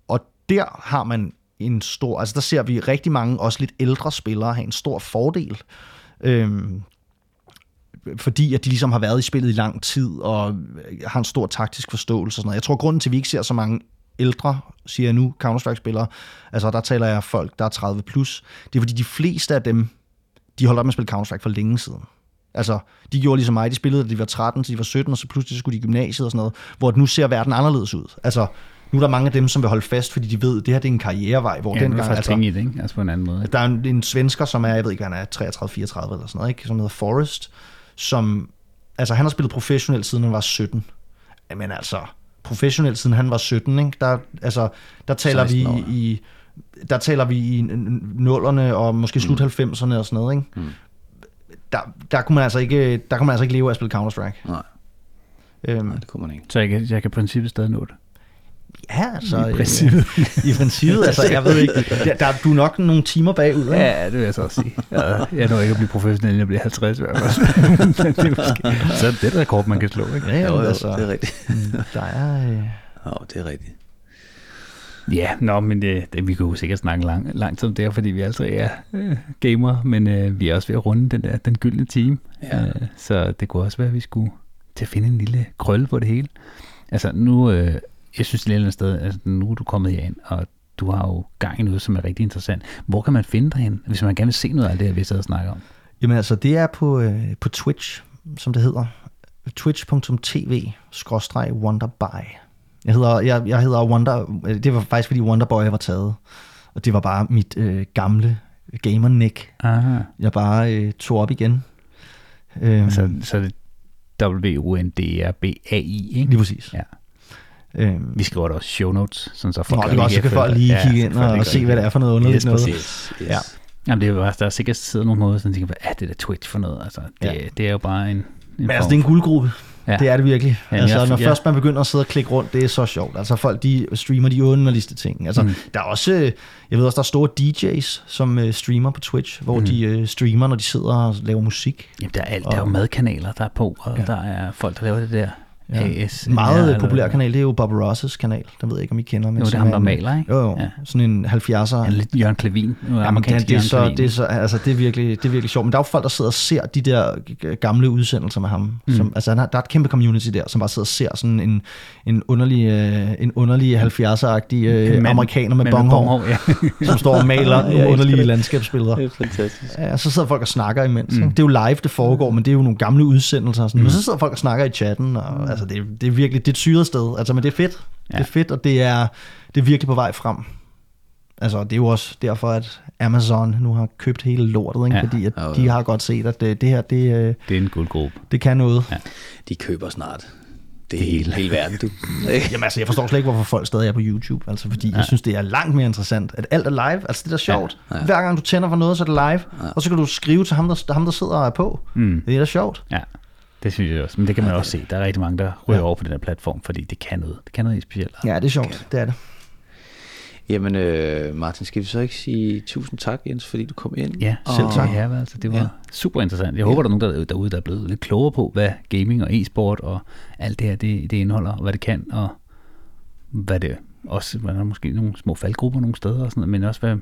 Og der har man en stor, altså der ser vi rigtig mange, også lidt ældre spillere, have en stor fordel. Øhm, fordi at de ligesom har været i spillet i lang tid, og har en stor taktisk forståelse og sådan noget. Jeg tror, grunden til, at vi ikke ser så mange ældre, siger jeg nu, Counter-Strike-spillere, altså der taler jeg folk, der er 30 plus, det er fordi de fleste af dem, de holdt op med at spille Counter-Strike for længe siden. Altså, de gjorde ligesom mig, de spillede, da de var 13, til de var 17, og så pludselig skulle de i gymnasiet og sådan noget, hvor nu ser verden anderledes ud. Altså, nu er der mange af dem, som vil holde fast, fordi de ved, at det her det er en karrierevej, hvor ja, den gang... Altså, i det, ikke? Altså på en anden måde. Der er en, en svensker, som er, jeg ved ikke, han er 33-34 eller sådan noget, ikke? som hedder Forrest, som, altså han har spillet professionelt siden han var 17. Men altså, professionelt siden han var 17, ikke? Der, altså, der taler vi i, der taler vi i nullerne og måske slut mm. 90'erne og sådan noget, ikke? Mm. Der, der, kunne man altså ikke, der kunne man altså ikke leve af at spille Counter-Strike. Nej. Øhm, Nej, det kunne man ikke. Så jeg kan, jeg kan i princippet stadig nå det? Ja, altså... I princippet. Øh, I princippet, altså, jeg ved ikke. Der, der, du er nok nogle timer bagud, ikke? Ja, det vil jeg så også sige. Ja, jeg når ikke at blive professionel, inden jeg bliver 50 i hvert fald. Men det er måske, så er det et rekord, man kan slå, ikke? Ja, Jo, jo, altså, det er rigtigt. mm, der er... Øh, Jo, det er rigtigt. Ja, nå, men det, det, vi kan jo sikkert snakke lang, lang tid om det fordi vi altså er øh, gamer, men øh, vi er også ved at runde den der, den gyldne time. Ja. Øh, så det kunne også være, at vi skulle til at finde en lille krølle på det hele. Altså nu, øh, jeg synes et eller andet sted, altså nu er du kommet herind, og du har jo gang i noget, som er rigtig interessant. Hvor kan man finde dig hen, hvis man gerne vil se noget af det her, vi sidder og snakker om? Jamen altså, det er på, øh, på Twitch, som det hedder. twitch.tv-wonderby. Jeg hedder, jeg, jeg hedder Wonder, øh, det var faktisk fordi Wonderboy var taget. Og det var bare mit øh, gamle gamer-nick, Aha. jeg bare øh, tog op igen. Øhm, Så, så er det W-O-N-D-R-B-A-I, ikke? lige præcis. Ja. Øhm, Vi skriver da også show notes, sådan så folk Nå, det også, så kan folk lige kigge ind og, og se, hvad det er for noget underligt Yes, noget. præcis. Yes. Ja. Jamen, det er jo bare, der er sikkert sidder nogle måder, sådan tænker, hvad er det der Twitch for noget? Altså, det, Ja. ja. det er jo bare en, en Men altså, det er en guldgruppe. Ja. Ja. Det er det virkelig. Ja, Ja, altså, jeg- når ja. først man begynder at sidde og klikke rundt, det er så sjovt. Altså, folk de streamer de underligste ting. Altså, Mm. der er også, øh, jeg ved også, der er store DJ's, som øh, streamer på Twitch, hvor Mm. de øh, streamer, når de sidder og laver musik. Jamen, der er, alt, der er jo madkanaler, der er på, og ja. Ja. der er folk, der laver det der Ja. AS. En meget ja, populær kanal, det er jo Bob Ross' kanal. Den ved jeg ikke, om I kender. Men Jo, det er ham, der en- maler, ikke? Jo, jo. Ja. Ja. Sådan en 70'er. Ja, lidt Jørgen Klevin. Nu er Ja, men amerikansk det, det, er så, det, er så, altså, det, er virkelig, det er virkelig sjovt. Men der er jo folk, der sidder og ser de der gamle udsendelser med ham. Mm. Mm. Som, altså, der er et kæmpe community der, som bare sidder og ser sådan en, en underlig, øh, en underlig 70'er-agtig øh, amerikaner med bonghår, ja. som står og maler nogle elsker underlige det. landskabsbilleder. Det er fantastisk. Ja, og så sidder folk og snakker imens. Mm. Mm. Det er jo live, det foregår, men det er jo nogle gamle udsendelser. Og sådan. Mm. Men så sidder folk og snakker i chatten, og mm. Altså, det, er, det er virkelig det er et syret sted. Altså, men det er fedt. Ja. Det er fedt, og det er, det er virkelig på vej frem. Altså, det er jo også derfor, at Amazon nu har købt hele lortet, ikke? Ja. fordi at Jo, jo. de har godt set, at det, det her, det, øh, Det er en guldgruppe. det kan noget. Ja. De køber snart det hele, hele verden, du. Jamen altså, jeg forstår slet ikke, hvorfor folk stadig er på YouTube. Altså, fordi ja. jeg synes, det er langt mere interessant, at alt er live. Altså, det er da sjovt. Ja, Ja. Hver gang du tænder for noget, så er det live. Ja. Og så kan du skrive til ham, der, ham, der sidder og er på. Mm. Det er da sjovt. Ja, det synes jeg også. Men det kan man også se. Der er rigtig mange, der ryger over på den her platform, fordi det kan noget. Det kan noget specielt. Ja, det er sjovt. Det er det. Jamen, øh, Martin, skal vi så ikke sige tusind tak, Jens, fordi du kom ind? Ja, Og- selv tak. Ja, altså, det var Ja. ja. super interessant. Jeg håber, der er nogen der, derude, der er blevet lidt klogere på, hvad gaming og e-sport og alt det her, det, det indeholder, og hvad det kan, og hvad det også, hvad der er måske nogle små faldgrupper nogle steder og sådan noget, men også hvad,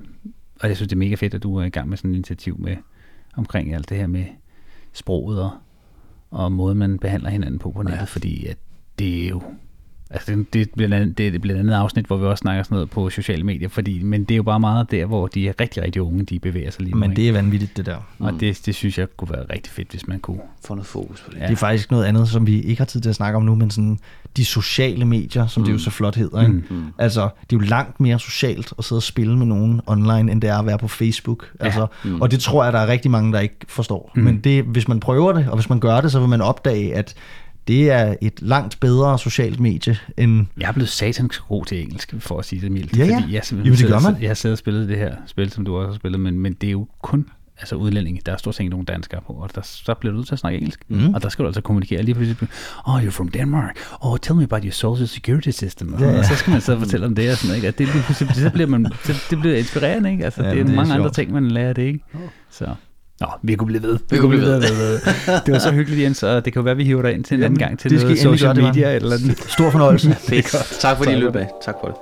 og jeg synes, det er mega fedt, at du er i gang med sådan et initiativ med, omkring alt det her med sproget og, og måden, man behandler hinanden på på nettet, ja. fordi at det er jo, altså det, det, er blandt andet, det er blandt andet afsnit, hvor vi også snakker sådan noget på sociale medier, fordi, men det er jo bare meget der, hvor de er rigtig, rigtig unge, de bevæger sig lige nu. Men ikke? det er vanvittigt, det der. Og det, det synes jeg kunne være rigtig fedt, hvis man kunne. Få noget fokus på det. Ja. Det er faktisk noget andet, som vi ikke har tid til at snakke om nu, men sådan de sociale medier, som mm. det jo så flot hedder. Ikke? Mm. Altså, det er jo langt mere socialt at sidde og spille med nogen online, end det er at være på Facebook. Ja. Altså, mm. Og det tror jeg, der er rigtig mange, der ikke forstår. Mm. Mm. Men det, hvis man prøver det, og hvis man gør det, så vil man opdage, at det er et langt bedre socialt medie, end Jeg er blevet satanisk god til engelsk, for at sige det mildt. Ja, ja. Fordi jeg, Jamen, det gør man. Jeg har siddet og spillet det her spil, som du også har spillet, men, men det er jo kun altså udlændinge. Der er stort set nogen danskere på, og der, så bliver du nødt til at snakke engelsk. Mm. Og der skal du altså kommunikere lige pludselig. Oh, you're from Denmark. Oh, tell me about your social security system. Ja, ja. Og så skal man så fortælle om det og sådan noget. Ikke? At det, lige pludselig, så bliver man, så, det bliver inspirerende, ikke? Altså, Ja, det er det er mange andre sjovt. ting, man lærer det, ikke? Så. Nå, vi kunne blive ved. Vi kunne blive ved. Det var så hyggeligt, Jens, og det kan jo være, at vi hiver dig ind til en anden Jamen, gang til det skal noget social det media eller andet. stor fornøjelse. Fedt. Tak fordi I løb af. Tak for det.